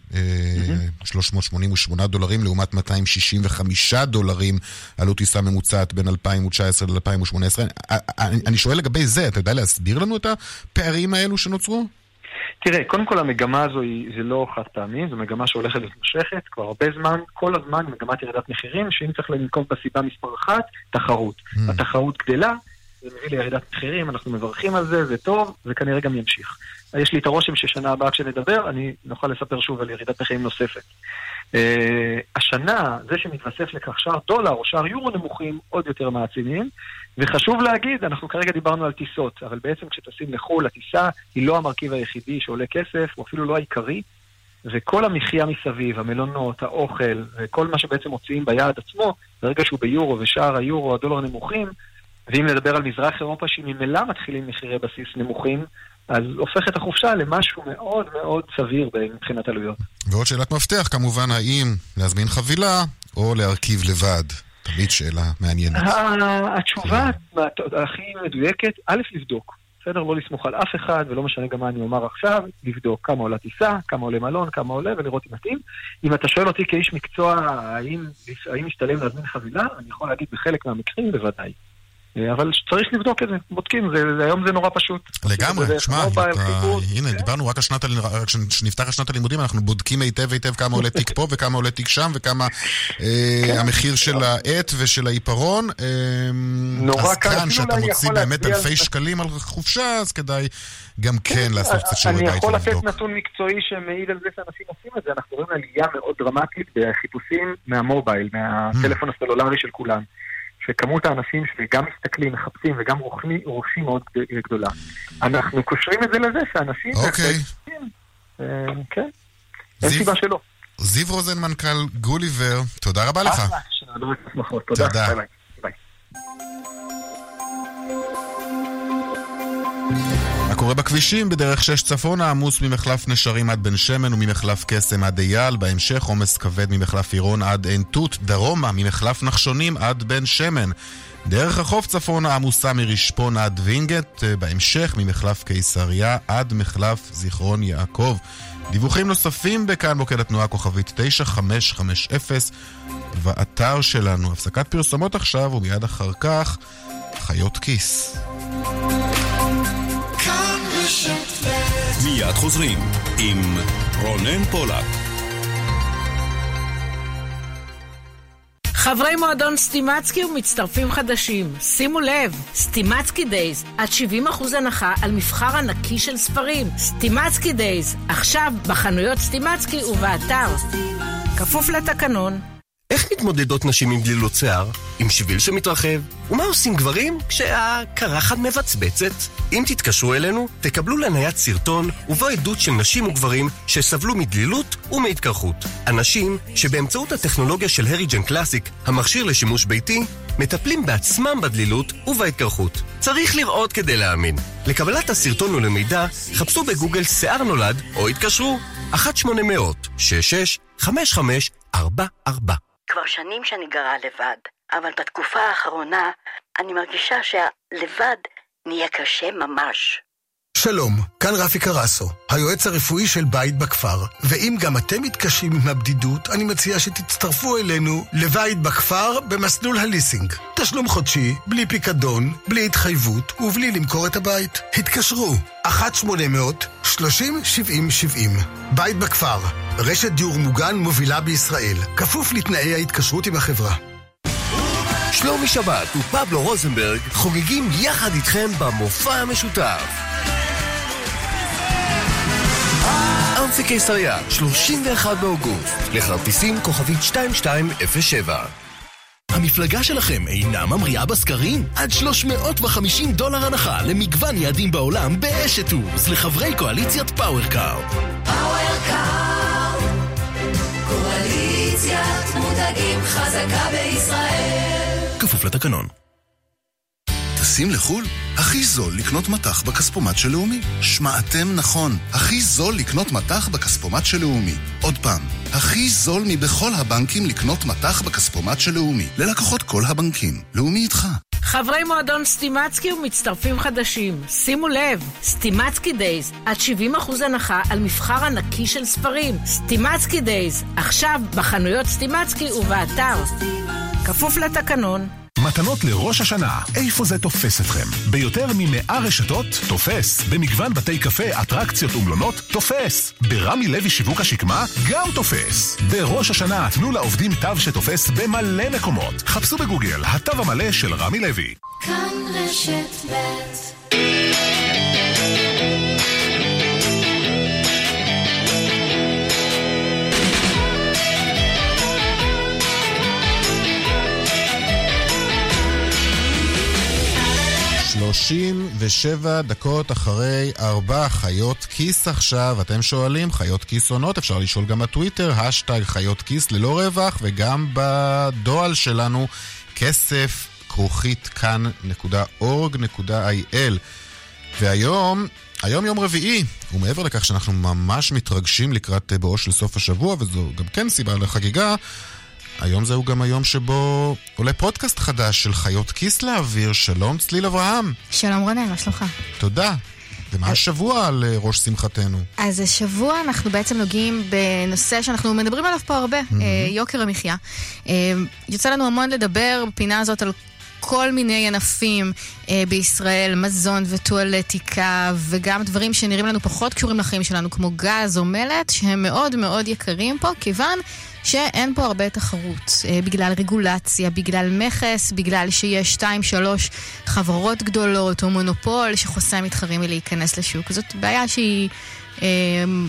388 דולרים לעומת 265 דולרים עלות טיסה ממוצעת בין 2019 ל-2018. אני שואל לגבי זה, אתה יודע להסביר לנו את הפערים האלו שנוצרו? תראה, קודם כל המגמה הזו היא, זה לא חד פעמי, זו מגמה שהולכת ומתמשכת כבר הרבה זמן, כל הזמן מגמת ירידת מחירים, שאם צריך לנקום בסיבה מספר אחת, תחרות. Mm. התחרות גדלה, זה מביא לירידת מחירים, אנחנו מברכים על זה, זה טוב, זה כנראה גם ימשיך. יש לי את הרושם ששנה הבאה כשנדבר, אני נוכל לספר שוב על ירידת מחירים נוספת. Uh, השנה, זה שמתווסף לכך שער דולר או שער יורו נמוכים, עוד יותר מעצימים. וחשוב להגיד, אנחנו כרגע דיברנו על טיסות, אבל בעצם כשטסים לחו"ל, הטיסה היא לא המרכיב היחידי שעולה כסף, הוא אפילו לא העיקרי. וכל המחיה מסביב, המלונות, האוכל, וכל מה שבעצם מוציאים ביעד עצמו, ברגע שהוא ביורו ושער היורו, הדולר נמוכים, ואם נדבר על מזרח אירופה שממילא מתחילים מחירי בסיס נמוכים, אז הופך את החופשה למשהו מאוד מאוד סביר מבחינת עלויות. ועוד שאלת מפתח, כמובן, האם להזמין חבילה או להרכיב לבד? תמיד שאלה מעניינת. התשובה הכי מדויקת, א', לבדוק. בסדר? לא לסמוך על אף אחד, ולא משנה גם מה אני אומר עכשיו, לבדוק כמה עולה טיסה, כמה עולה מלון, כמה עולה, ולראות אם מתאים. אם אתה שואל אותי כאיש מקצוע, האם, האם משתלם להזמין חבילה, אני יכול להגיד בחלק מהמקרים בוודאי. אה, אבל צריך לבדוק את זה, בודקים, זה, זה, היום זה נורא פשוט. לגמרי, שמע, הנה, כן? דיברנו רק כשנפתח שנת הלימודים, אנחנו בודקים היטב היטב כמה עולה תיק פה וכמה עולה תיק שם וכמה אה, כן. המחיר של העט ושל העיפרון. אה, נורא קל, אז כאן, שאתה מוציא באמת אלפי שקלים על חופשה, אז כדאי גם כן, כן לעשות קצת שיעורי בית ולבדוק. אני יכול לתת נתון מקצועי שמעיד על זה שאנשים עושים את זה, אנחנו רואים עלייה מאוד דרמטית בחיפושים מהמובייל, מהטלפון הסלולרי של כולם. שכמות האנשים שגם מסתכלים, מחפשים וגם רוכשים מאוד גדולה. אנחנו קושרים את זה לזה שאנשים... אוקיי. אה, כן, אין סיבה שלא. זיו רוזן, מנכ"ל גוליבר, תודה רבה לך. תודה. מה קורה בכבישים, בדרך שש צפונה, עמוס ממחלף נשרים עד בן שמן וממחלף קסם עד אייל, בהמשך עומס כבד ממחלף עירון עד עין תות, דרומה ממחלף נחשונים עד בן שמן. דרך החוף צפונה עמוסה מרשפון עד וינגייט, בהמשך ממחלף קיסריה עד מחלף זיכרון יעקב. דיווחים נוספים בכאן מוקד התנועה כוכבית 9550 באתר שלנו. הפסקת פרסומות עכשיו ומיד אחר כך חיות כיס. מיד חוזרים עם רונן פולק. חברי מועדון סטימצקי ומצטרפים חדשים, שימו לב, סטימצקי Days, עד 70% הנחה על מבחר ענקי של ספרים. סטימצקי Days, עכשיו בחנויות סטימצקי ובאתר. כפוף לתקנון. איך מתמודדות נשים עם דלילות שיער? עם שביל שמתרחב? ומה עושים גברים כשהקרחת מבצבצת? אם תתקשרו אלינו, תקבלו לנייד סרטון ובו עדות של נשים וגברים שסבלו מדלילות ומהתקרחות. אנשים שבאמצעות הטכנולוגיה של הריג'ן קלאסיק, המכשיר לשימוש ביתי, מטפלים בעצמם בדלילות ובהתקרחות. צריך לראות כדי להאמין. לקבלת הסרטון ולמידע, חפשו בגוגל שיער נולד או התקשרו 1-800-66-5544 כבר שנים שאני גרה לבד, אבל בתקופה האחרונה אני מרגישה שהלבד נהיה קשה ממש. שלום, כאן רפי קרסו, היועץ הרפואי של בית בכפר, ואם גם אתם מתקשים עם הבדידות, אני מציע שתצטרפו אלינו לבית בכפר במסלול הליסינג. תשלום חודשי, בלי פיקדון, בלי התחייבות ובלי למכור את הבית. התקשרו, 1-800-30-70-70. בית בכפר, רשת דיור מוגן מובילה בישראל, כפוף לתנאי ההתקשרות עם החברה. שלומי שבת ופבלו רוזנברג חוגגים יחד איתכם במופע המשותף. אמפי קיסריה, 31 באוגוסט, לכרטיסים כוכבית 2207. המפלגה שלכם אינה ממריאה בסקרים? עד 350 דולר הנחה למגוון יעדים בעולם באשת טורס לחברי קואליציית פאוורקארד. פאוורקארד, קואליציית מותגים חזקה בישראל. כפוף לתקנון. טסים לחו"ל? הכי זול לקנות מטח בכספומט של לאומי. שמעתם נכון, הכי זול לקנות מטח בכספומט של לאומי. עוד פעם, הכי זול מבכל הבנקים לקנות מטח בכספומט של לאומי. ללקוחות כל הבנקים. לאומי איתך. חברי מועדון סטימצקי ומצטרפים חדשים, שימו לב, סטימצקי Days, עד 70% הנחה על מבחר ענקי של ספרים. סטימצקי Days, עכשיו בחנויות סטימצקי ובאתר. כפוף לתקנון. מתנות לראש השנה, איפה זה תופס אתכם? ביותר מ-100 רשתות, תופס. במגוון בתי קפה, אטרקציות ומלונות, תופס. ברמי לוי שיווק השקמה, גם תופס. בראש השנה, תנו לעובדים תו שתופס במלא מקומות. חפשו בגוגל, התו המלא של רמי לוי. כאן רשת ב' שלושים ושבע דקות אחרי ארבע חיות כיס עכשיו. אתם שואלים, חיות כיס עונות? אפשר לשאול גם בטוויטר, השטג חיות כיס ללא רווח, וגם בדואל שלנו, כסף כרוכית כאן.org.il. והיום, היום יום רביעי, ומעבר לכך שאנחנו ממש מתרגשים לקראת בואו של סוף השבוע, וזו גם כן סיבה לחגיגה, היום זהו גם היום שבו עולה פודקאסט חדש של חיות כיס לאוויר. שלום צליל אברהם. שלום רונן, מה שלומך? תודה. ומה השבוע על אה, ראש שמחתנו? אז השבוע אנחנו בעצם נוגעים בנושא שאנחנו מדברים עליו פה הרבה, mm-hmm. יוקר המחיה. אה, יוצא לנו המון לדבר בפינה הזאת על כל מיני ענפים אה, בישראל, מזון וטואלטיקה, וגם דברים שנראים לנו פחות קשורים לחיים שלנו, כמו גז או מלט, שהם מאוד מאוד יקרים פה, כיוון שאין פה הרבה תחרות. אה, בגלל רגולציה, בגלל מכס, בגלל שיש שתיים, שלוש חברות גדולות או מונופול שחוסם מתחרים מלהיכנס לשוק. זאת בעיה שהיא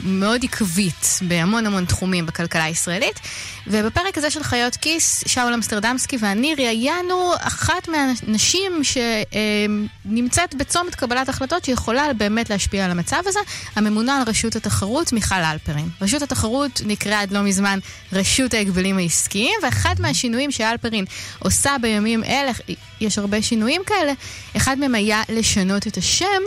מאוד עקבית בהמון המון תחומים בכלכלה הישראלית. ובפרק הזה של חיות כיס, שאול אמסטרדמסקי ואני ראיינו אחת מהנשים שנמצאת בצומת קבלת החלטות שיכולה באמת להשפיע על המצב הזה, הממונה על רשות התחרות, מיכל אלפרין. רשות התחרות נקראה עד לא מזמן רשות ההגבלים העסקיים, ואחד מהשינויים שאלפרין עושה בימים אלה, יש הרבה שינויים כאלה, אחד מהם היה לשנות את השם,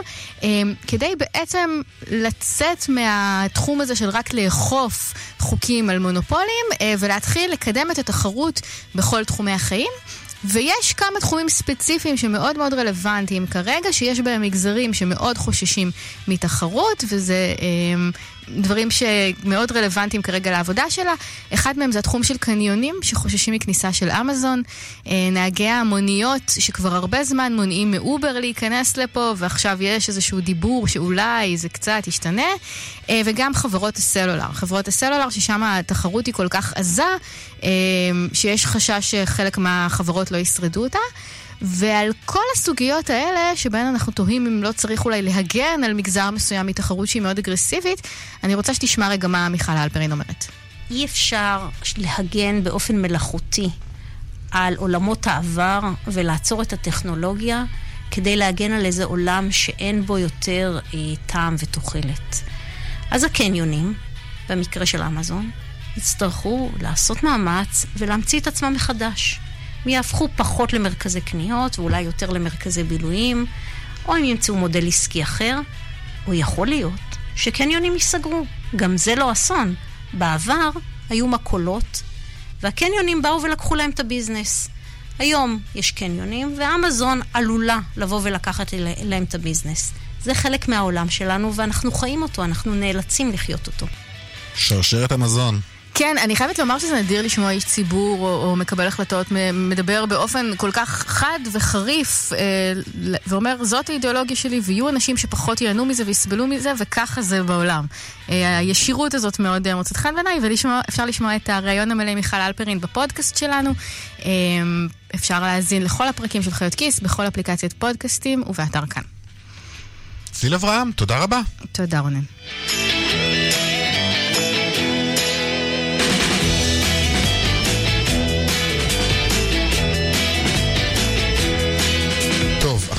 כדי בעצם לצאת מהתחום הזה של רק לאכוף חוקים על מונופולים, ולהתחיל לקדם את התחרות בכל תחומי החיים. ויש כמה תחומים ספציפיים שמאוד מאוד רלוונטיים כרגע, שיש בהם מגזרים שמאוד חוששים מתחרות, וזה אה, דברים שמאוד רלוונטיים כרגע לעבודה שלה. אחד מהם זה התחום של קניונים, שחוששים מכניסה של אמזון. אה, נהגי המוניות, שכבר הרבה זמן מונעים מאובר להיכנס לפה, ועכשיו יש איזשהו דיבור שאולי זה קצת ישתנה. אה, וגם חברות הסלולר. חברות הסלולר, ששם התחרות היא כל כך עזה, אה, שיש חשש שחלק מהחברות לא ישרדו אותה. ועל כל הסוגיות האלה, שבהן אנחנו תוהים אם לא צריך אולי להגן על מגזר מסוים מתחרות שהיא מאוד אגרסיבית, אני רוצה שתשמע רגע מה מיכל אלפרין אומרת. אי אפשר להגן באופן מלאכותי על עולמות העבר ולעצור את הטכנולוגיה כדי להגן על איזה עולם שאין בו יותר אה, טעם ותוחלת. אז הקניונים, במקרה של אמזון, יצטרכו לעשות מאמץ ולהמציא את עצמם מחדש. הם יהפכו פחות למרכזי קניות ואולי יותר למרכזי בילויים, או הם ימצאו מודל עסקי אחר, או יכול להיות שקניונים ייסגרו. גם זה לא אסון. בעבר היו מקולות, והקניונים באו ולקחו להם את הביזנס. היום יש קניונים, ואמזון עלולה לבוא ולקחת להם את הביזנס. זה חלק מהעולם שלנו, ואנחנו חיים אותו, אנחנו נאלצים לחיות אותו. שרשרת המזון. כן, אני חייבת לומר שזה נדיר לשמוע איש ציבור או, או מקבל החלטות מדבר באופן כל כך חד וחריף אה, ואומר זאת האידיאולוגיה שלי ויהיו אנשים שפחות ייהנו מזה ויסבלו מזה וככה זה בעולם. אה, הישירות הזאת מאוד אה, מוצאת חן בעיניי ואפשר לשמוע את הריאיון המלא עם מיכל אלפרין בפודקאסט שלנו. אה, אפשר להאזין לכל הפרקים של חיות כיס בכל אפליקציית פודקאסטים ובאתר כאן. צליל אברהם, תודה רבה. תודה רונן.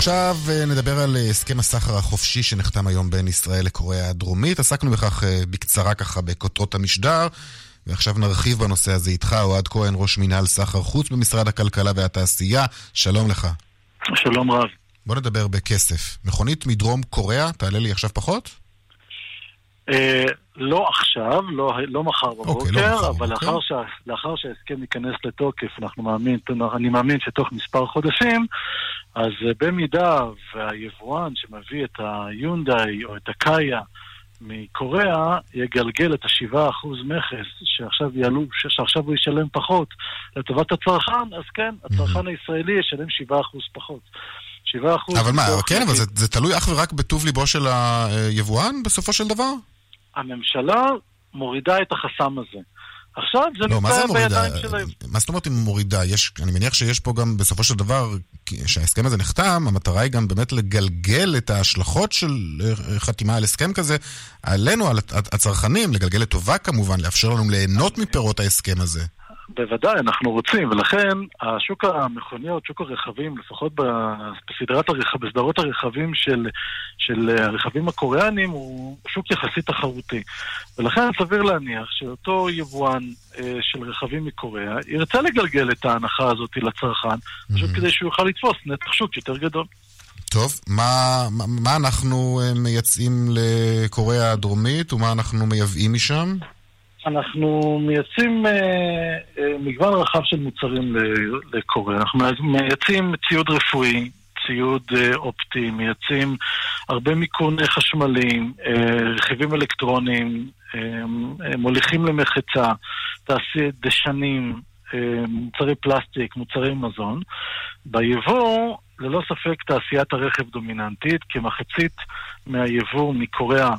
עכשיו אה, נדבר על אה, הסכם הסחר החופשי שנחתם היום בין ישראל לקוריאה הדרומית. עסקנו בכך אה, בקצרה ככה בכותרות המשדר, ועכשיו נרחיב בנושא הזה איתך, אוהד כהן, ראש מינהל סחר חוץ במשרד הכלכלה והתעשייה. שלום לך. שלום רב. בוא נדבר בכסף. מכונית מדרום קוריאה, תעלה לי עכשיו פחות? לא עכשיו, לא, לא מחר בבוקר, אוקיי, לא מחר אבל לאחר, שה, לאחר שההסכם ייכנס לתוקף, אנחנו מאמין, אני מאמין שתוך מספר חודשים, אז במידה והיבואן שמביא את היונדאי או את הקאיה מקוריאה יגלגל את השבעה אחוז מכס שעכשיו יעלו, שעכשיו הוא ישלם פחות לטובת הצרכן, אז כן, הצרכן הישראלי ישלם שבעה אחוז פחות. שבעה אחוז... אבל מה, כן, אבל זה, זה תלוי אך ורק בטוב ליבו של היבואן בסופו של דבר? הממשלה מורידה את החסם הזה. עכשיו זה לא, נמצא בידיים שלהם. מה זאת אומרת היא מורידה? יש, אני מניח שיש פה גם בסופו של דבר, כשההסכם הזה נחתם, המטרה היא גם באמת לגלגל את ההשלכות של אה, חתימה על הסכם כזה עלינו, על הצרכנים, לגלגל לטובה כמובן, לאפשר לנו ליהנות מפירות ההסכם הזה. בוודאי, אנחנו רוצים, ולכן השוק המכוניות, שוק הרכבים, לפחות בסדרת הרכב, בסדרות הרכבים של, של הרכבים הקוריאנים, הוא שוק יחסית תחרותי. ולכן סביר להניח שאותו יבואן אה, של רכבים מקוריאה ירצה לגלגל את ההנחה הזאת לצרכן, mm-hmm. פשוט כדי שהוא יוכל לתפוס נתח שוק יותר גדול. טוב, מה, מה, מה אנחנו אה, מייצאים לקוריאה הדרומית ומה אנחנו מייבאים משם? אנחנו מייצאים אה, אה, מגוון רחב של מוצרים לקוריאה. אנחנו מייצאים ציוד רפואי, ציוד אה, אופטי, מייצאים הרבה מיכון חשמליים, רכיבים אלקטרוניים, מוליכים למחצה, תעשי דשנים, מוצרי פלסטיק, מוצרי מזון. ביבוא, ללא ספק תעשיית הרכב דומיננטית, כמחצית מהיבוא מקוריאה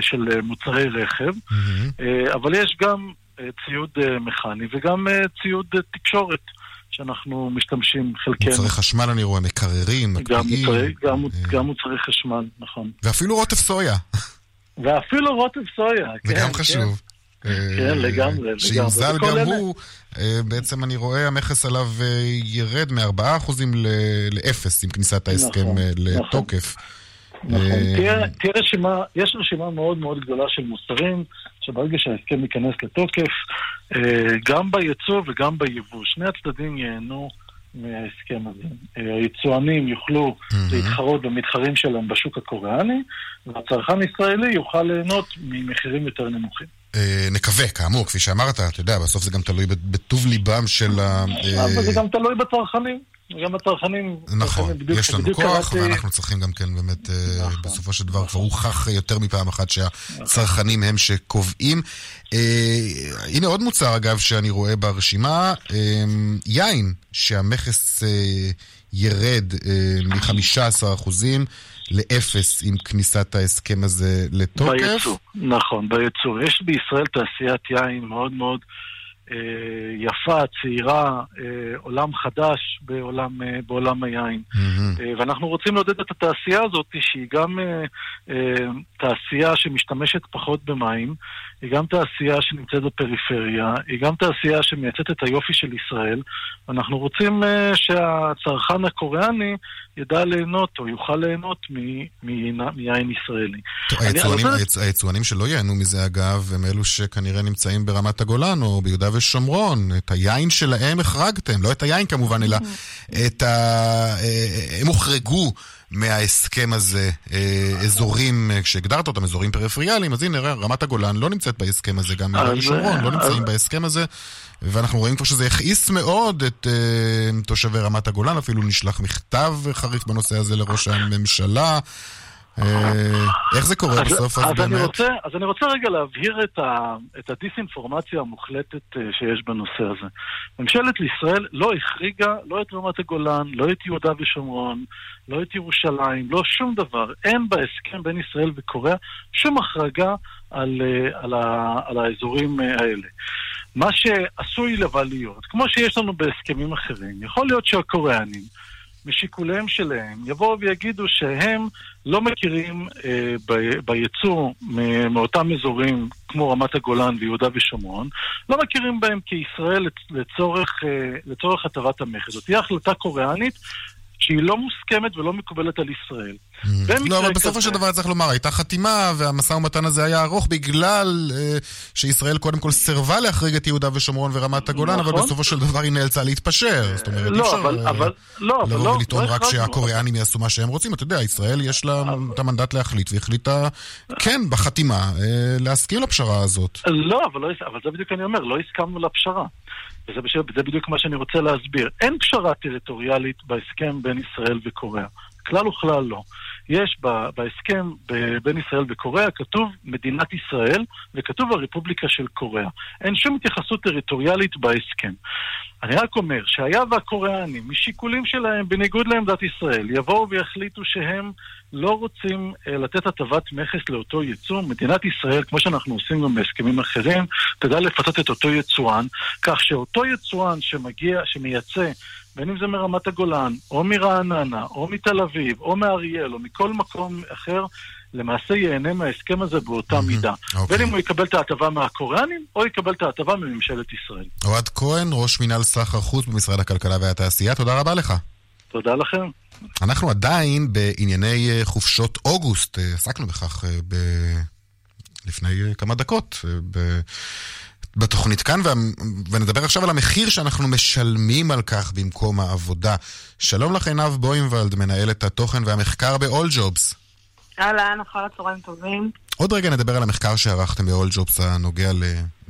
של מוצרי רכב, mm-hmm. אבל יש גם אה, ציוד אה, מכני וגם ציוד תקשורת. שאנחנו משתמשים חלקנו. מוצרי חשמל אני רואה, מקררים. גם, גם, גם מוצרי חשמל, נכון. ואפילו רוטף סויה. ואפילו רוטב סויה. זה גם חשוב. כן, לגמרי, לגמרי. שיוזל גם הוא, בעצם אני רואה המכס עליו ירד מ-4% ל-0 עם כניסת ההסכם לתוקף. נכון, תהיה רשימה, יש רשימה מאוד מאוד גדולה של מוצרים שברגע שההסכם ייכנס לתוקף, גם בייצוא וגם ביבוא, שני הצדדים ייהנו מההסכם הזה. היצואנים יוכלו להתחרות במתחרים שלהם בשוק הקוריאני, והצרכן הישראלי יוכל ליהנות ממחירים יותר נמוכים. נקווה, כאמור, כפי שאמרת, אתה יודע, בסוף זה גם תלוי בטוב ליבם של ה... אבל זה גם תלוי בצרכנים. גם הצרכנים... נכון, יש לנו כוח, ואנחנו צריכים גם כן באמת, בסופו של דבר, כבר הוכח יותר מפעם אחת שהצרכנים הם שקובעים. הנה עוד מוצר, אגב, שאני רואה ברשימה, יין, שהמכס ירד מ-15% לאפס עם כניסת ההסכם הזה לתוקף. בייצוא, נכון, בייצוא. יש בישראל תעשיית יין מאוד מאוד... יפה, צעירה, עולם חדש בעולם, בעולם היין. Mm-hmm. ואנחנו רוצים לעודד את התעשייה הזאת, שהיא גם תעשייה שמשתמשת פחות במים, היא גם תעשייה שנמצאת בפריפריה, היא גם תעשייה שמייצאת את היופי של ישראל. אנחנו רוצים שהצרכן הקוריאני ידע ליהנות או יוכל ליהנות מיין ישראלי. היצואנים שלא ייהנו מזה, אגב, הם אלו שכנראה נמצאים ברמת הגולן או ביהודה ושומרון. את היין שלהם החרגתם, לא את היין כמובן, אלא את ה... הם הוחרגו. מההסכם הזה, אזורים, כשהגדרת אותם אזורים פריפריאליים, אז הנה, רמת הגולן לא נמצאת בהסכם הזה, גם יהודה ושומרון לא נמצאים בהסכם הזה, ואנחנו רואים כבר שזה הכעיס מאוד את תושבי רמת הגולן, אפילו נשלח מכתב חריף בנושא הזה לראש הממשלה. איך זה קורה בסוף, אז באמת? אז אני רוצה רגע להבהיר את הדיסאינפורמציה המוחלטת שיש בנושא הזה. ממשלת ישראל לא החריגה לא את רמת הגולן, לא את יהודה ושומרון, לא את ירושלים, לא שום דבר. אין בהסכם בין ישראל וקוריאה שום החרגה על, על, על האזורים האלה. מה שעשוי לבא להיות, כמו שיש לנו בהסכמים אחרים, יכול להיות שהקוריאנים משיקוליהם שלהם יבואו ויגידו שהם לא מכירים אה, ב- ביצוא מאותם אזורים כמו רמת הגולן ויהודה ושומרון, לא מכירים בהם כישראל לצורך, אה, לצורך הטבת המכס. זאת תהיה החלטה קוריאנית שהיא לא מוסכמת ולא מקובלת על ישראל. לא, אבל בסופו של דבר צריך לומר, הייתה חתימה והמשא ומתן הזה היה ארוך בגלל שישראל קודם כל סירבה להחריג את יהודה ושומרון ורמת הגולן, אבל בסופו של דבר היא נאלצה להתפשר. זאת אומרת, אי אפשר לבוא ולטעון רק שהקוריאנים יעשו מה שהם רוצים. אתה יודע, ישראל יש לה את המנדט להחליט, והחליטה, כן, בחתימה, להסכים לפשרה הזאת. לא, אבל זה בדיוק אני אומר, לא הסכמנו לפשרה. וזה בדיוק מה שאני רוצה להסביר. אין פשרה טריטוריאלית בהסכם בין ישראל וקוריאה. כלל וכלל לא. יש בהסכם בין ישראל וקוריאה, כתוב מדינת ישראל וכתוב הרפובליקה של קוריאה. אין שום התייחסות טריטוריאלית בהסכם. אני רק אומר שהיה והקוריאנים, משיקולים שלהם, בניגוד לעמדת ישראל, יבואו ויחליטו שהם לא רוצים uh, לתת הטבת מכס לאותו ייצוא, מדינת ישראל, כמו שאנחנו עושים גם בהסכמים אחרים, תדע לפצות את אותו יצואן, כך שאותו יצואן שמגיע, שמייצא בין אם זה מרמת הגולן, או מרעננה, או מתל אביב, או מאריאל, או מכל מקום אחר, למעשה ייהנה מההסכם הזה באותה מידה. אוקיי. בין אם הוא יקבל את ההטבה מהקוריאנים, או יקבל את ההטבה מממשלת ישראל. אוהד כהן, ראש מינהל סחר חוץ במשרד הכלכלה והתעשייה, תודה רבה לך. תודה לכם. אנחנו עדיין בענייני חופשות אוגוסט, עסקנו בכך ב... לפני כמה דקות. ב... בתוכנית כאן, ונדבר עכשיו על המחיר שאנחנו משלמים על כך במקום העבודה. שלום לך עינב בוימבלד, מנהלת התוכן והמחקר ב-all jobs. אהלן, אחר הצהריים טובים. עוד רגע נדבר על המחקר שערכתם ב-all jobs הנוגע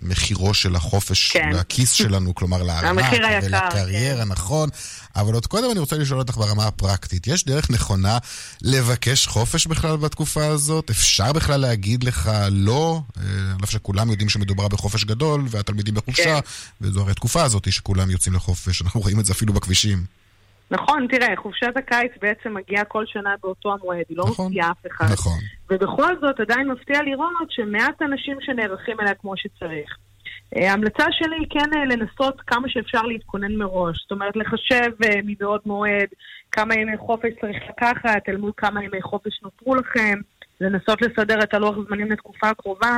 למחירו של החופש, כן. לכיס שלנו, כלומר לארנק ולקריירה, כן. נכון. אבל עוד קודם אני רוצה לשאול אותך ברמה הפרקטית, יש דרך נכונה לבקש חופש בכלל בתקופה הזאת? אפשר בכלל להגיד לך לא? על אף שכולם יודעים שמדובר בחופש גדול, והתלמידים בחופשה, כן. וזו הרי התקופה הזאת שכולם יוצאים לחופש, אנחנו רואים את זה אפילו בכבישים. נכון, תראה, חופשת הקיץ בעצם מגיעה כל שנה באותו המועד, היא לא נכון, מפתיעה אף אחד. נכון. ובכל זאת עדיין מפתיע לראות שמעט אנשים שנערכים אליה כמו שצריך. ההמלצה שלי היא כן לנסות כמה שאפשר להתכונן מראש. זאת אומרת, לחשב מבעוד מועד כמה ימי חופש צריך לקחת, אל מול כמה ימי חופש נותרו לכם. לנסות לסדר את הלוח זמנים לתקופה הקרובה,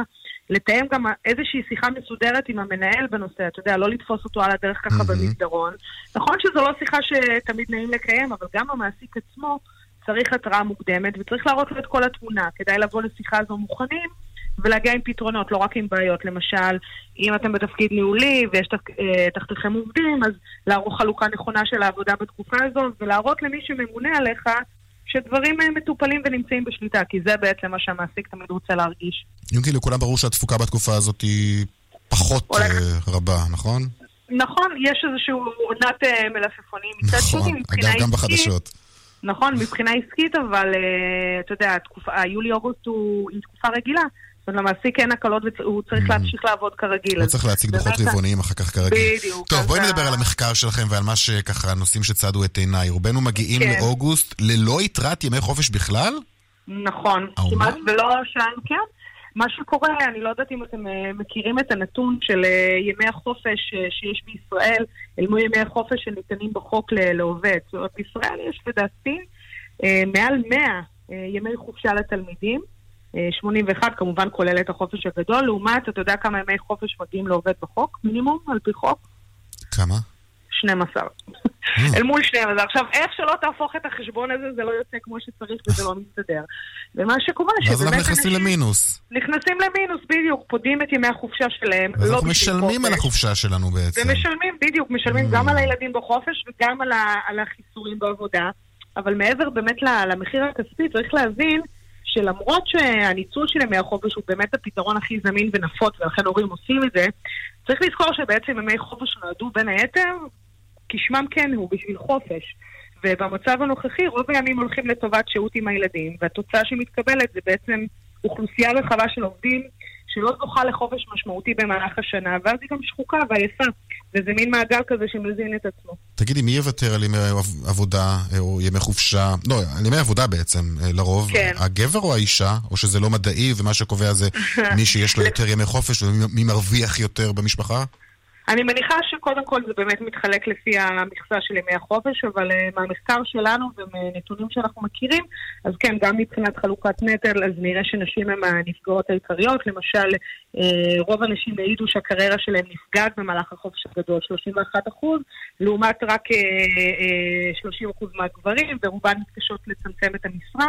לתאם גם איזושהי שיחה מסודרת עם המנהל בנושא, אתה יודע, לא לתפוס אותו על הדרך ככה mm-hmm. במסדרון. נכון שזו לא שיחה שתמיד נעים לקיים, אבל גם המעסיק עצמו צריך התראה מוקדמת, וצריך להראות לו את כל התמונה. כדאי לבוא לשיחה הזו מוכנים. ולהגיע עם פתרונות, לא רק עם בעיות. למשל, אם אתם בתפקיד ניהולי ויש אה, תחתיכם עובדים, אז לערוך חלוקה נכונה של העבודה בתקופה הזו, ולהראות למי שממונה עליך שדברים אה, מטופלים ונמצאים בשליטה, כי זה בעצם מה שהמעסיק תמיד רוצה להרגיש. אם כאילו לכולם ברור שהתפוקה בתקופה הזאת היא פחות. אה, רבה, נכון? נכון, יש איזשהו עונת מלפפונים. מצד נכון, אגב, גם בחדשות. נכון, מבחינה עסקית, אבל אתה יודע, יולי-אוגוסט עם תקופה רגילה. זאת אומרת, למעסיק אין הקלות והוא צריך mm. להמשיך לעבוד כרגיל. לא צריך להציג דוחות רבעוניים אחר כך כרגיל. בדיוק. טוב, בואי נדבר על המחקר שלכם ועל מה שככה, הנושאים שצדו את עיניי. רובנו מגיעים כן. לאוגוסט ללא יתרת ימי חופש בכלל? נכון. כמעט ולא שם, כן. מה שקורה, אני לא יודעת אם אתם אה, מכירים את הנתון של אה, ימי החופש אה, שיש בישראל, אל מול ימי החופש שניתנים בחוק לעובד. זאת אומרת, בישראל יש לדעתי מעל 100 ימי חופשה לתלמידים. 81 כמובן כולל את החופש הגדול, לעומת, אתה יודע כמה ימי חופש מגיעים לעובד בחוק? מינימום, על פי חוק? כמה? 12. אה. אל מול 12. עכשיו, איך שלא תהפוך את החשבון הזה, זה לא יוצא כמו שצריך וזה לא מסתדר. ומה שקורה, שבאמת... אנחנו נכנסים למינוס. נכנסים למינוס, בדיוק. פודים את ימי החופשה שלהם. לא אנחנו משלמים על החופשה שלנו בעצם. ומשלמים, בדיוק. משלמים גם על הילדים בחופש וגם על החיסורים בעבודה. אבל מעבר באמת למחיר הכספי, צריך להבין שלמרות שהניצול של ימי החופש הוא באמת הפתרון הכי זמין ונפוץ, ולכן הורים עושים את זה, צריך לזכור שבעצם ימי חופש נועדו בין היתר, כשמם כן הוא, בשביל חופש. ובמצב הנוכחי רוב הימים הולכים לטובת שהות עם הילדים, והתוצאה שמתקבלת זה בעצם אוכלוסייה רחבה של עובדים שלא זוכה לחופש משמעותי במהלך השנה, ואז היא גם שחוקה ועייפה, וזה מין מעגל כזה שמזין את עצמו. תגידי, מי יוותר על ימי עבודה אה, או ימי חופשה? לא, על ימי עבודה בעצם, אה, לרוב. כן. הגבר או האישה? או שזה לא מדעי ומה שקובע זה מי שיש לו יותר ימי חופש ומי מרוויח יותר במשפחה? אני מניחה שקודם כל זה באמת מתחלק לפי המכסה של ימי החופש, אבל uh, מהמחקר שלנו ומנתונים שאנחנו מכירים, אז כן, גם מבחינת חלוקת נטל, אז נראה שנשים הן הנפגעות העיקריות. למשל, uh, רוב הנשים העידו שהקריירה שלהן נפגעת במהלך החופש הגדול, 31 אחוז, לעומת רק uh, uh, 30 אחוז מהגברים, ורובן מתקשות לצמצם את המשרה.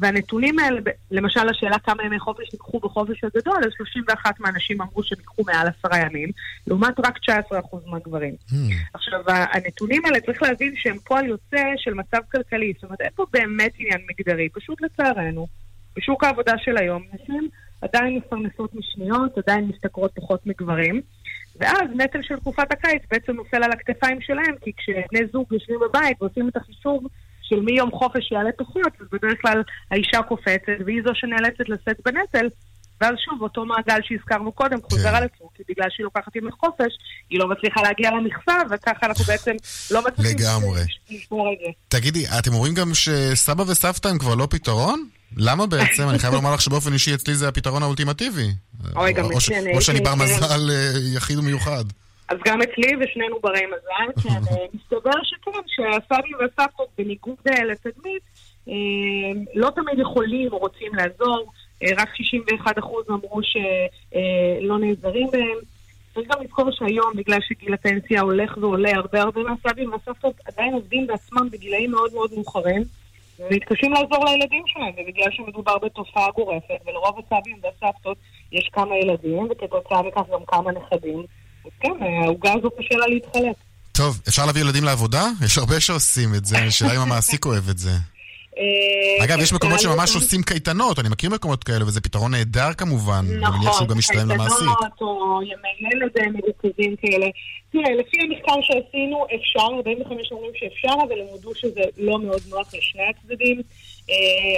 והנתונים האלה, למשל השאלה כמה ימי חופש ניקחו בחופש הגדול, אז 31 מהאנשים אמרו שהם ייקחו מעל עשרה ימים, לעומת רק 19% מהגברים. Mm. עכשיו, הנתונים האלה, צריך להבין שהם פועל יוצא של מצב כלכלי, זאת אומרת, אין פה באמת עניין מגדרי, פשוט לצערנו, בשוק העבודה של היום, נשים עדיין מפרנסות משניות, עדיין משתכרות פחות מגברים. ואז נטל של תקופת הקיץ בעצם נופל על הכתפיים שלהם, כי כשבני זוג יושבים בבית ועושים את החישוב של מי יום חופש יעלה פחות, אז בדרך כלל האישה קופצת, והיא זו שנאלצת לשאת בנטל, ואז שוב, אותו מעגל שהזכרנו קודם חוזר כן. על עצמו, כי בגלל שהיא לוקחת ימי חופש, היא לא מצליחה להגיע למכסה, וככה אנחנו בעצם לא מצליחים לשמור את זה. תגידי, אתם אומרים גם שסבא וסבתא הם כבר לא פתרון? למה בעצם? אני חייב לומר לך שבאופן אישי אצלי זה הפתרון האולטימטיבי. אוי, גם אצלי. או שאני בר מזל אה, יחיד ומיוחד. אז גם אצלי ושנינו ברי מזל, כן, מסתבר שכן, שהסבים והסבתות בניגוד אה, לתדמית, אה, לא תמיד יכולים או רוצים לעזור, רק 61% אמרו שלא נעזרים בהם. צריך גם לזכור שהיום, בגלל שגיל הפנסיה הולך ועולה, הרבה הרבה מהסבים והסבתות עדיין עובדים בעצמם בגילאים מאוד מאוד מאוחרים, ומתקשים לעזור לילדים שלהם, ובגלל שמדובר בתופעה גורפת, ולרוב הסבים והסבתות יש כמה ילדים, וכתוצאה מכך גם כמה נכדים. כן, העוגה הזו קשה לה להתחלק. טוב, אפשר להביא ילדים לעבודה? יש הרבה שעושים את זה, השאלה אם המעסיק אוהב את זה. אה, אגב, יש מקומות שממש עושים קייטנות, אני מכיר מקומות כאלה, וזה פטרון נהדר כמובן. נכון, אני מניח שהוא גם משתלם למעסיק. קייטנות או ימי ילד מרוכזים כאלה. תראה, לפי המחקר שעשינו, אפשר, 45 אומרים שאפשר, אבל הם הודו שזה לא מאוד נוח לשני הצדדים.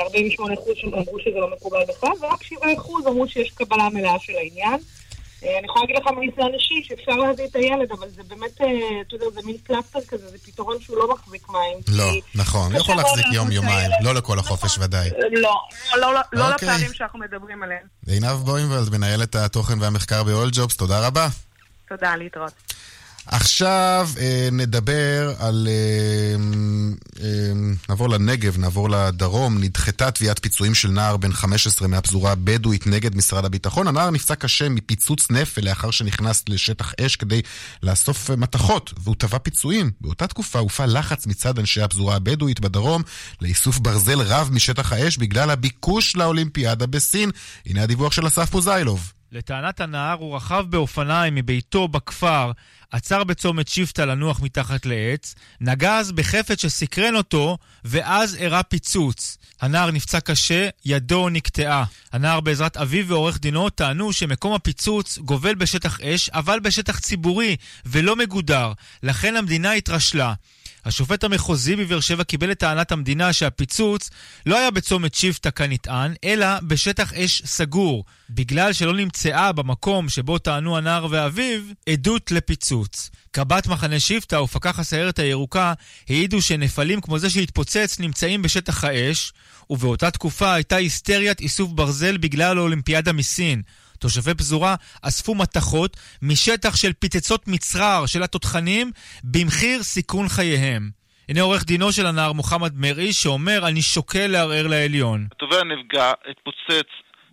48 אה, אחוז אמרו שזה לא מקובל בכלל, ורק 7 אחוז אמרו שיש קבלה מלאה של העניין. אה, אני יכולה להגיד לך מניסיון אישי שאפשר להביא את הילד, אבל זה באמת, אה, אתה יודע, זה מין פלסטר כזה, זה פתרון שהוא לא מחזיק מים. לא, נכון, יכול להחזיק יום-יומיים, לא לכל החופש נכון. ודאי. לא, לא, לא, לא אוקיי. לפערים שאנחנו מדברים עליהם. עינב בוימבלד, מנהלת התוכן והמחקר ב-all jobs, תודה רבה. תודה, להתראות. עכשיו אה, נדבר על... אה, אה, נעבור לנגב, נעבור לדרום. נדחתה תביעת פיצויים של נער בן 15 מהפזורה הבדואית נגד משרד הביטחון. הנער נפצע קשה מפיצוץ נפל לאחר שנכנס לשטח אש כדי לאסוף מתכות, והוא תבע פיצויים. באותה תקופה הופעל לחץ מצד אנשי הפזורה הבדואית בדרום לאיסוף ברזל רב משטח האש בגלל הביקוש לאולימפיאדה בסין. הנה הדיווח של אסף פוזיילוב. לטענת הנער הוא רכב באופניים מביתו בכפר, עצר בצומת שיפטה לנוח מתחת לעץ, נגז בחפץ שסקרן אותו, ואז אירע פיצוץ. הנער נפצע קשה, ידו נקטעה. הנער בעזרת אביו ועורך דינו טענו שמקום הפיצוץ גובל בשטח אש, אבל בשטח ציבורי, ולא מגודר, לכן המדינה התרשלה. השופט המחוזי בבאר שבע קיבל את טענת המדינה שהפיצוץ לא היה בצומת שיפטה כנטען, אלא בשטח אש סגור, בגלל שלא נמצאה במקום שבו טענו הנער ואביו עדות לפיצוץ. קב"ט מחנה שיפטה ופקח הסיירת הירוקה העידו שנפלים כמו זה שהתפוצץ נמצאים בשטח האש, ובאותה תקופה הייתה היסטריית איסוף ברזל בגלל האולימפיאדה מסין. תושבי פזורה אספו מתכות משטח של פיצצות מצרר של התותחנים במחיר סיכון חייהם. הנה עורך דינו של הנער מוחמד מרעי שאומר אני שוקל לערער לעליון. התובע נפגע, התפוצץ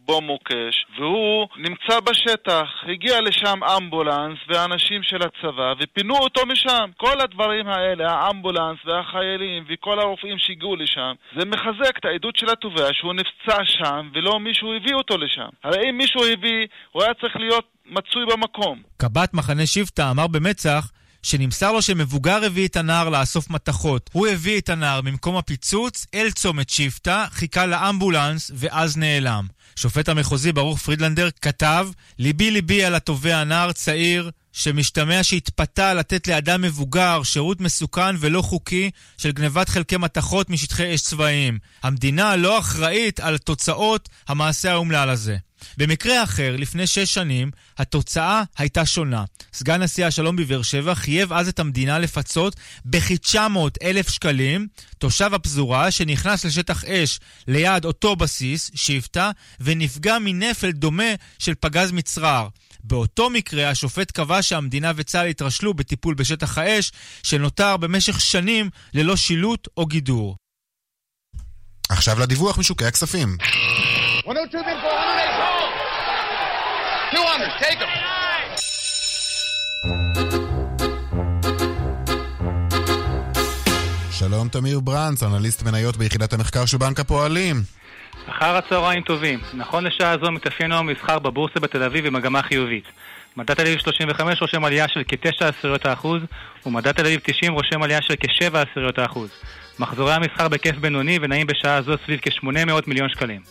בו מוקש, והוא נמצא בשטח. הגיע לשם אמבולנס ואנשים של הצבא ופינו אותו משם. כל הדברים האלה, האמבולנס והחיילים וכל הרופאים שהגיעו לשם, זה מחזק את העדות של התובע שהוא נפצע שם ולא מישהו הביא אותו לשם. הרי אם מישהו הביא, הוא היה צריך להיות מצוי במקום. קב"ט מחנה שבטה אמר במצח שנמסר לו שמבוגר הביא את הנער לאסוף מתכות. הוא הביא את הנער ממקום הפיצוץ אל צומת שבטה, חיכה לאמבולנס ואז נעלם. שופט המחוזי ברוך פרידלנדר כתב, ליבי ליבי על התובע נער צעיר שמשתמע שהתפתה לתת לאדם מבוגר שירות מסוכן ולא חוקי של גנבת חלקי מתכות משטחי אש צבאיים. המדינה לא אחראית על תוצאות המעשה האומלל הזה. במקרה אחר, לפני שש שנים, התוצאה הייתה שונה. סגן נשיא השלום בבאר שבע חייב אז את המדינה לפצות בכ-900 אלף שקלים תושב הפזורה שנכנס לשטח אש ליד אותו בסיס, שיפטה, ונפגע מנפל דומה של פגז מצרר. באותו מקרה השופט קבע שהמדינה וצה"ל התרשלו בטיפול בשטח האש, שנותר במשך שנים ללא שילוט או גידור. עכשיו לדיווח משוקי הכספים. 200, take them. שלום תמיר ברנץ, אנליסט מניות ביחידת המחקר של בנק הפועלים. אחר הצהריים טובים. נכון לשעה זו מתאפיין היום מסחר בבורסה בתל אביב במגמה חיובית. מדד תל אביב 35 רושם עלייה של כ-9 עשיריות האחוז, ומדד תל אביב 90 רושם עלייה של כ-7 עשיריות האחוז. מחזורי המסחר בהיקף בינוני ונעים בשעה זו סביב כ-800 מיליון שקלים.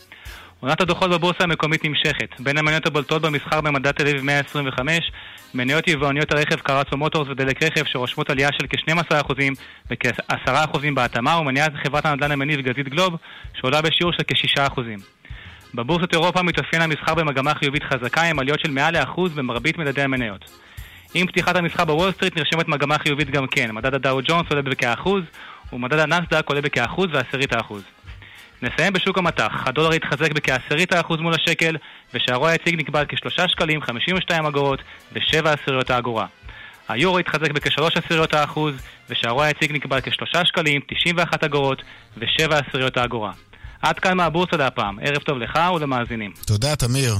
עונת הדוחות בבורסה המקומית נמשכת. בין המניות הבולטות במסחר במדד תל אביב 125, מניות יבואניות הרכב קרצו מוטורס ודלק רכב שרושמות עלייה של כ-12% וכ-10% בהתאמה, ומניית חברת הנדל"ן המניב גזית גלוב, שעולה בשיעור של כ-6%. בבורסת אירופה מתאפיין המסחר במגמה חיובית חזקה עם עליות של מעל לאחוז במרבית מדדי המניות. עם פתיחת המסחר בוול סטריט נרשמת מגמה חיובית גם כן. מדד הדאו ג'ונס עולה בכאחוז, ומדד הנסדק עולה בכאחוז ועשירית האחוז. נסיים בשוק המטח. הדולר התחזק בכעשירית האחוז מול השקל, ושערו היציג נקבע על כשלושה שקלים, 52 אגורות ושבע עשיריות האגורה. היורו התחזק בכשלוש עשיריות האחוז, ושערו היציג נקבע על כשלושה שקלים, 91 אגורות ושבע עשיריות האגורה. עד כאן מהבורסה להפעם. ערב טוב לך ולמאזינים. תודה, תמיר.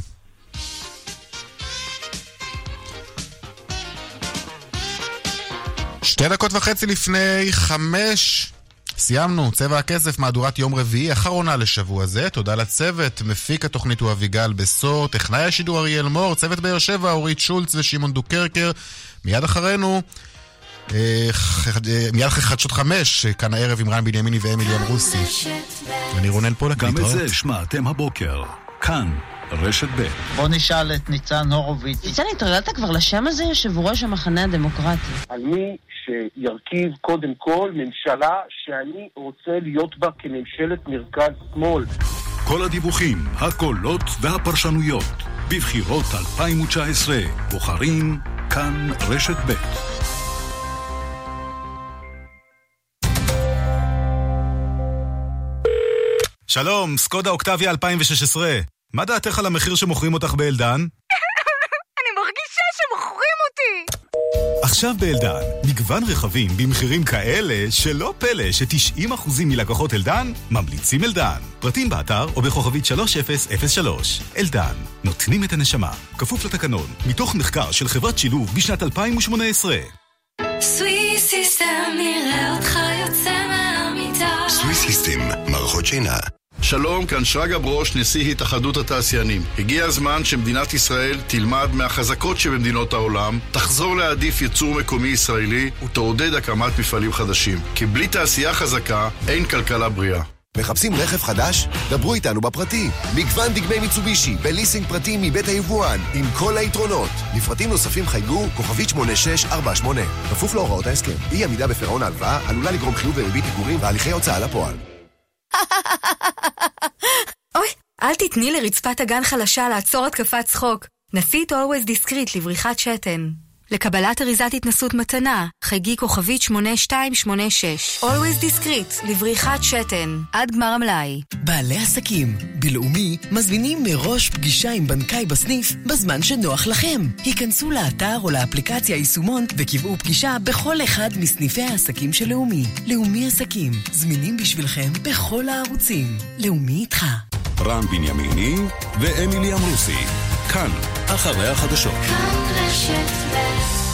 שתי דקות וחצי לפני חמש סיימנו, צבע הכסף, מהדורת יום רביעי, אחרונה לשבוע זה. תודה לצוות, מפיק התוכנית הוא אביגל בשור, טכנאי השידור אריאל מור, צוות באר שבע, אורית שולץ ושמעון דוקרקר. מיד אחרינו, אה, אה, מיד אחרי חדשות חמש, כאן הערב עם רן בנימיני ואמילי אמרוסי. אני רונן פולק, להתראות. גם את זה שמעתם הבוקר. כאן. רשת ב'. בוא נשאל את ניצן הורוביץ. ניצן, התרגלת כבר לשם הזה, יושב ראש המחנה הדמוקרטי. מי שירכיב קודם כל ממשלה שאני רוצה להיות בה כממשלת מרכז-שמאל. כל הדיווחים, הקולות והפרשנויות בבחירות 2019 בוחרים כאן רשת ב'. שלום, סקודה אוקטביה 2016. מה דעתך על המחיר שמוכרים אותך באלדן? עכשיו באלדן, מגוון רכבים במחירים כאלה שלא פלא ש-90% מלקוחות אלדן ממליצים אלדן. פרטים באתר או בכוכבית 3003. אלדן, נותנים את הנשמה. כפוף לתקנון, מתוך מחקר של חברת שילוב בשנת 2018. סוויסיסטם, נראה אותך יוצא מהמיטה. סוויסיסטם, מערכות שינה. שלום, כאן שרגא ברוש, נשיא התאחדות התעשיינים. הגיע הזמן שמדינת ישראל תלמד מהחזקות שבמדינות העולם, תחזור להעדיף ייצור מקומי ישראלי ותעודד הקמת מפעלים חדשים. כי בלי תעשייה חזקה, אין כלכלה בריאה. מחפשים רכב חדש? דברו איתנו בפרטי. מגוון דגמי מיצובישי, בליסינג פרטי מבית היבואן, עם כל היתרונות. לפרטים נוספים חייגו כוכבית 8648. כפוף להוראות ההסכם. אי עמידה בפירעון ההלוואה עלולה לגרום חיוב וריבית פיגורים והליכי הוצאה לפועל. אוי, אל תתני לרצפת הגן חלשה לעצור התקפת צחוק. נסי את Always Discreet לבריחת שתן. לקבלת אריזת התנסות מתנה, חייגי כוכבית 8286. Always Discreet לבריחת שתן. עד גמר המלאי. בעלי עסקים, בלאומי, מזמינים מראש פגישה עם בנקאי בסניף בזמן שנוח לכם. היכנסו לאתר או לאפליקציה יישומון וקבעו פגישה בכל אחד מסניפי העסקים של לאומי. לאומי עסקים, זמינים בשבילכם בכל הערוצים. לאומי איתך. רן בנימיני ואמילי אמרוסי. כאן, אחרי החדשות. כאן רשת ב'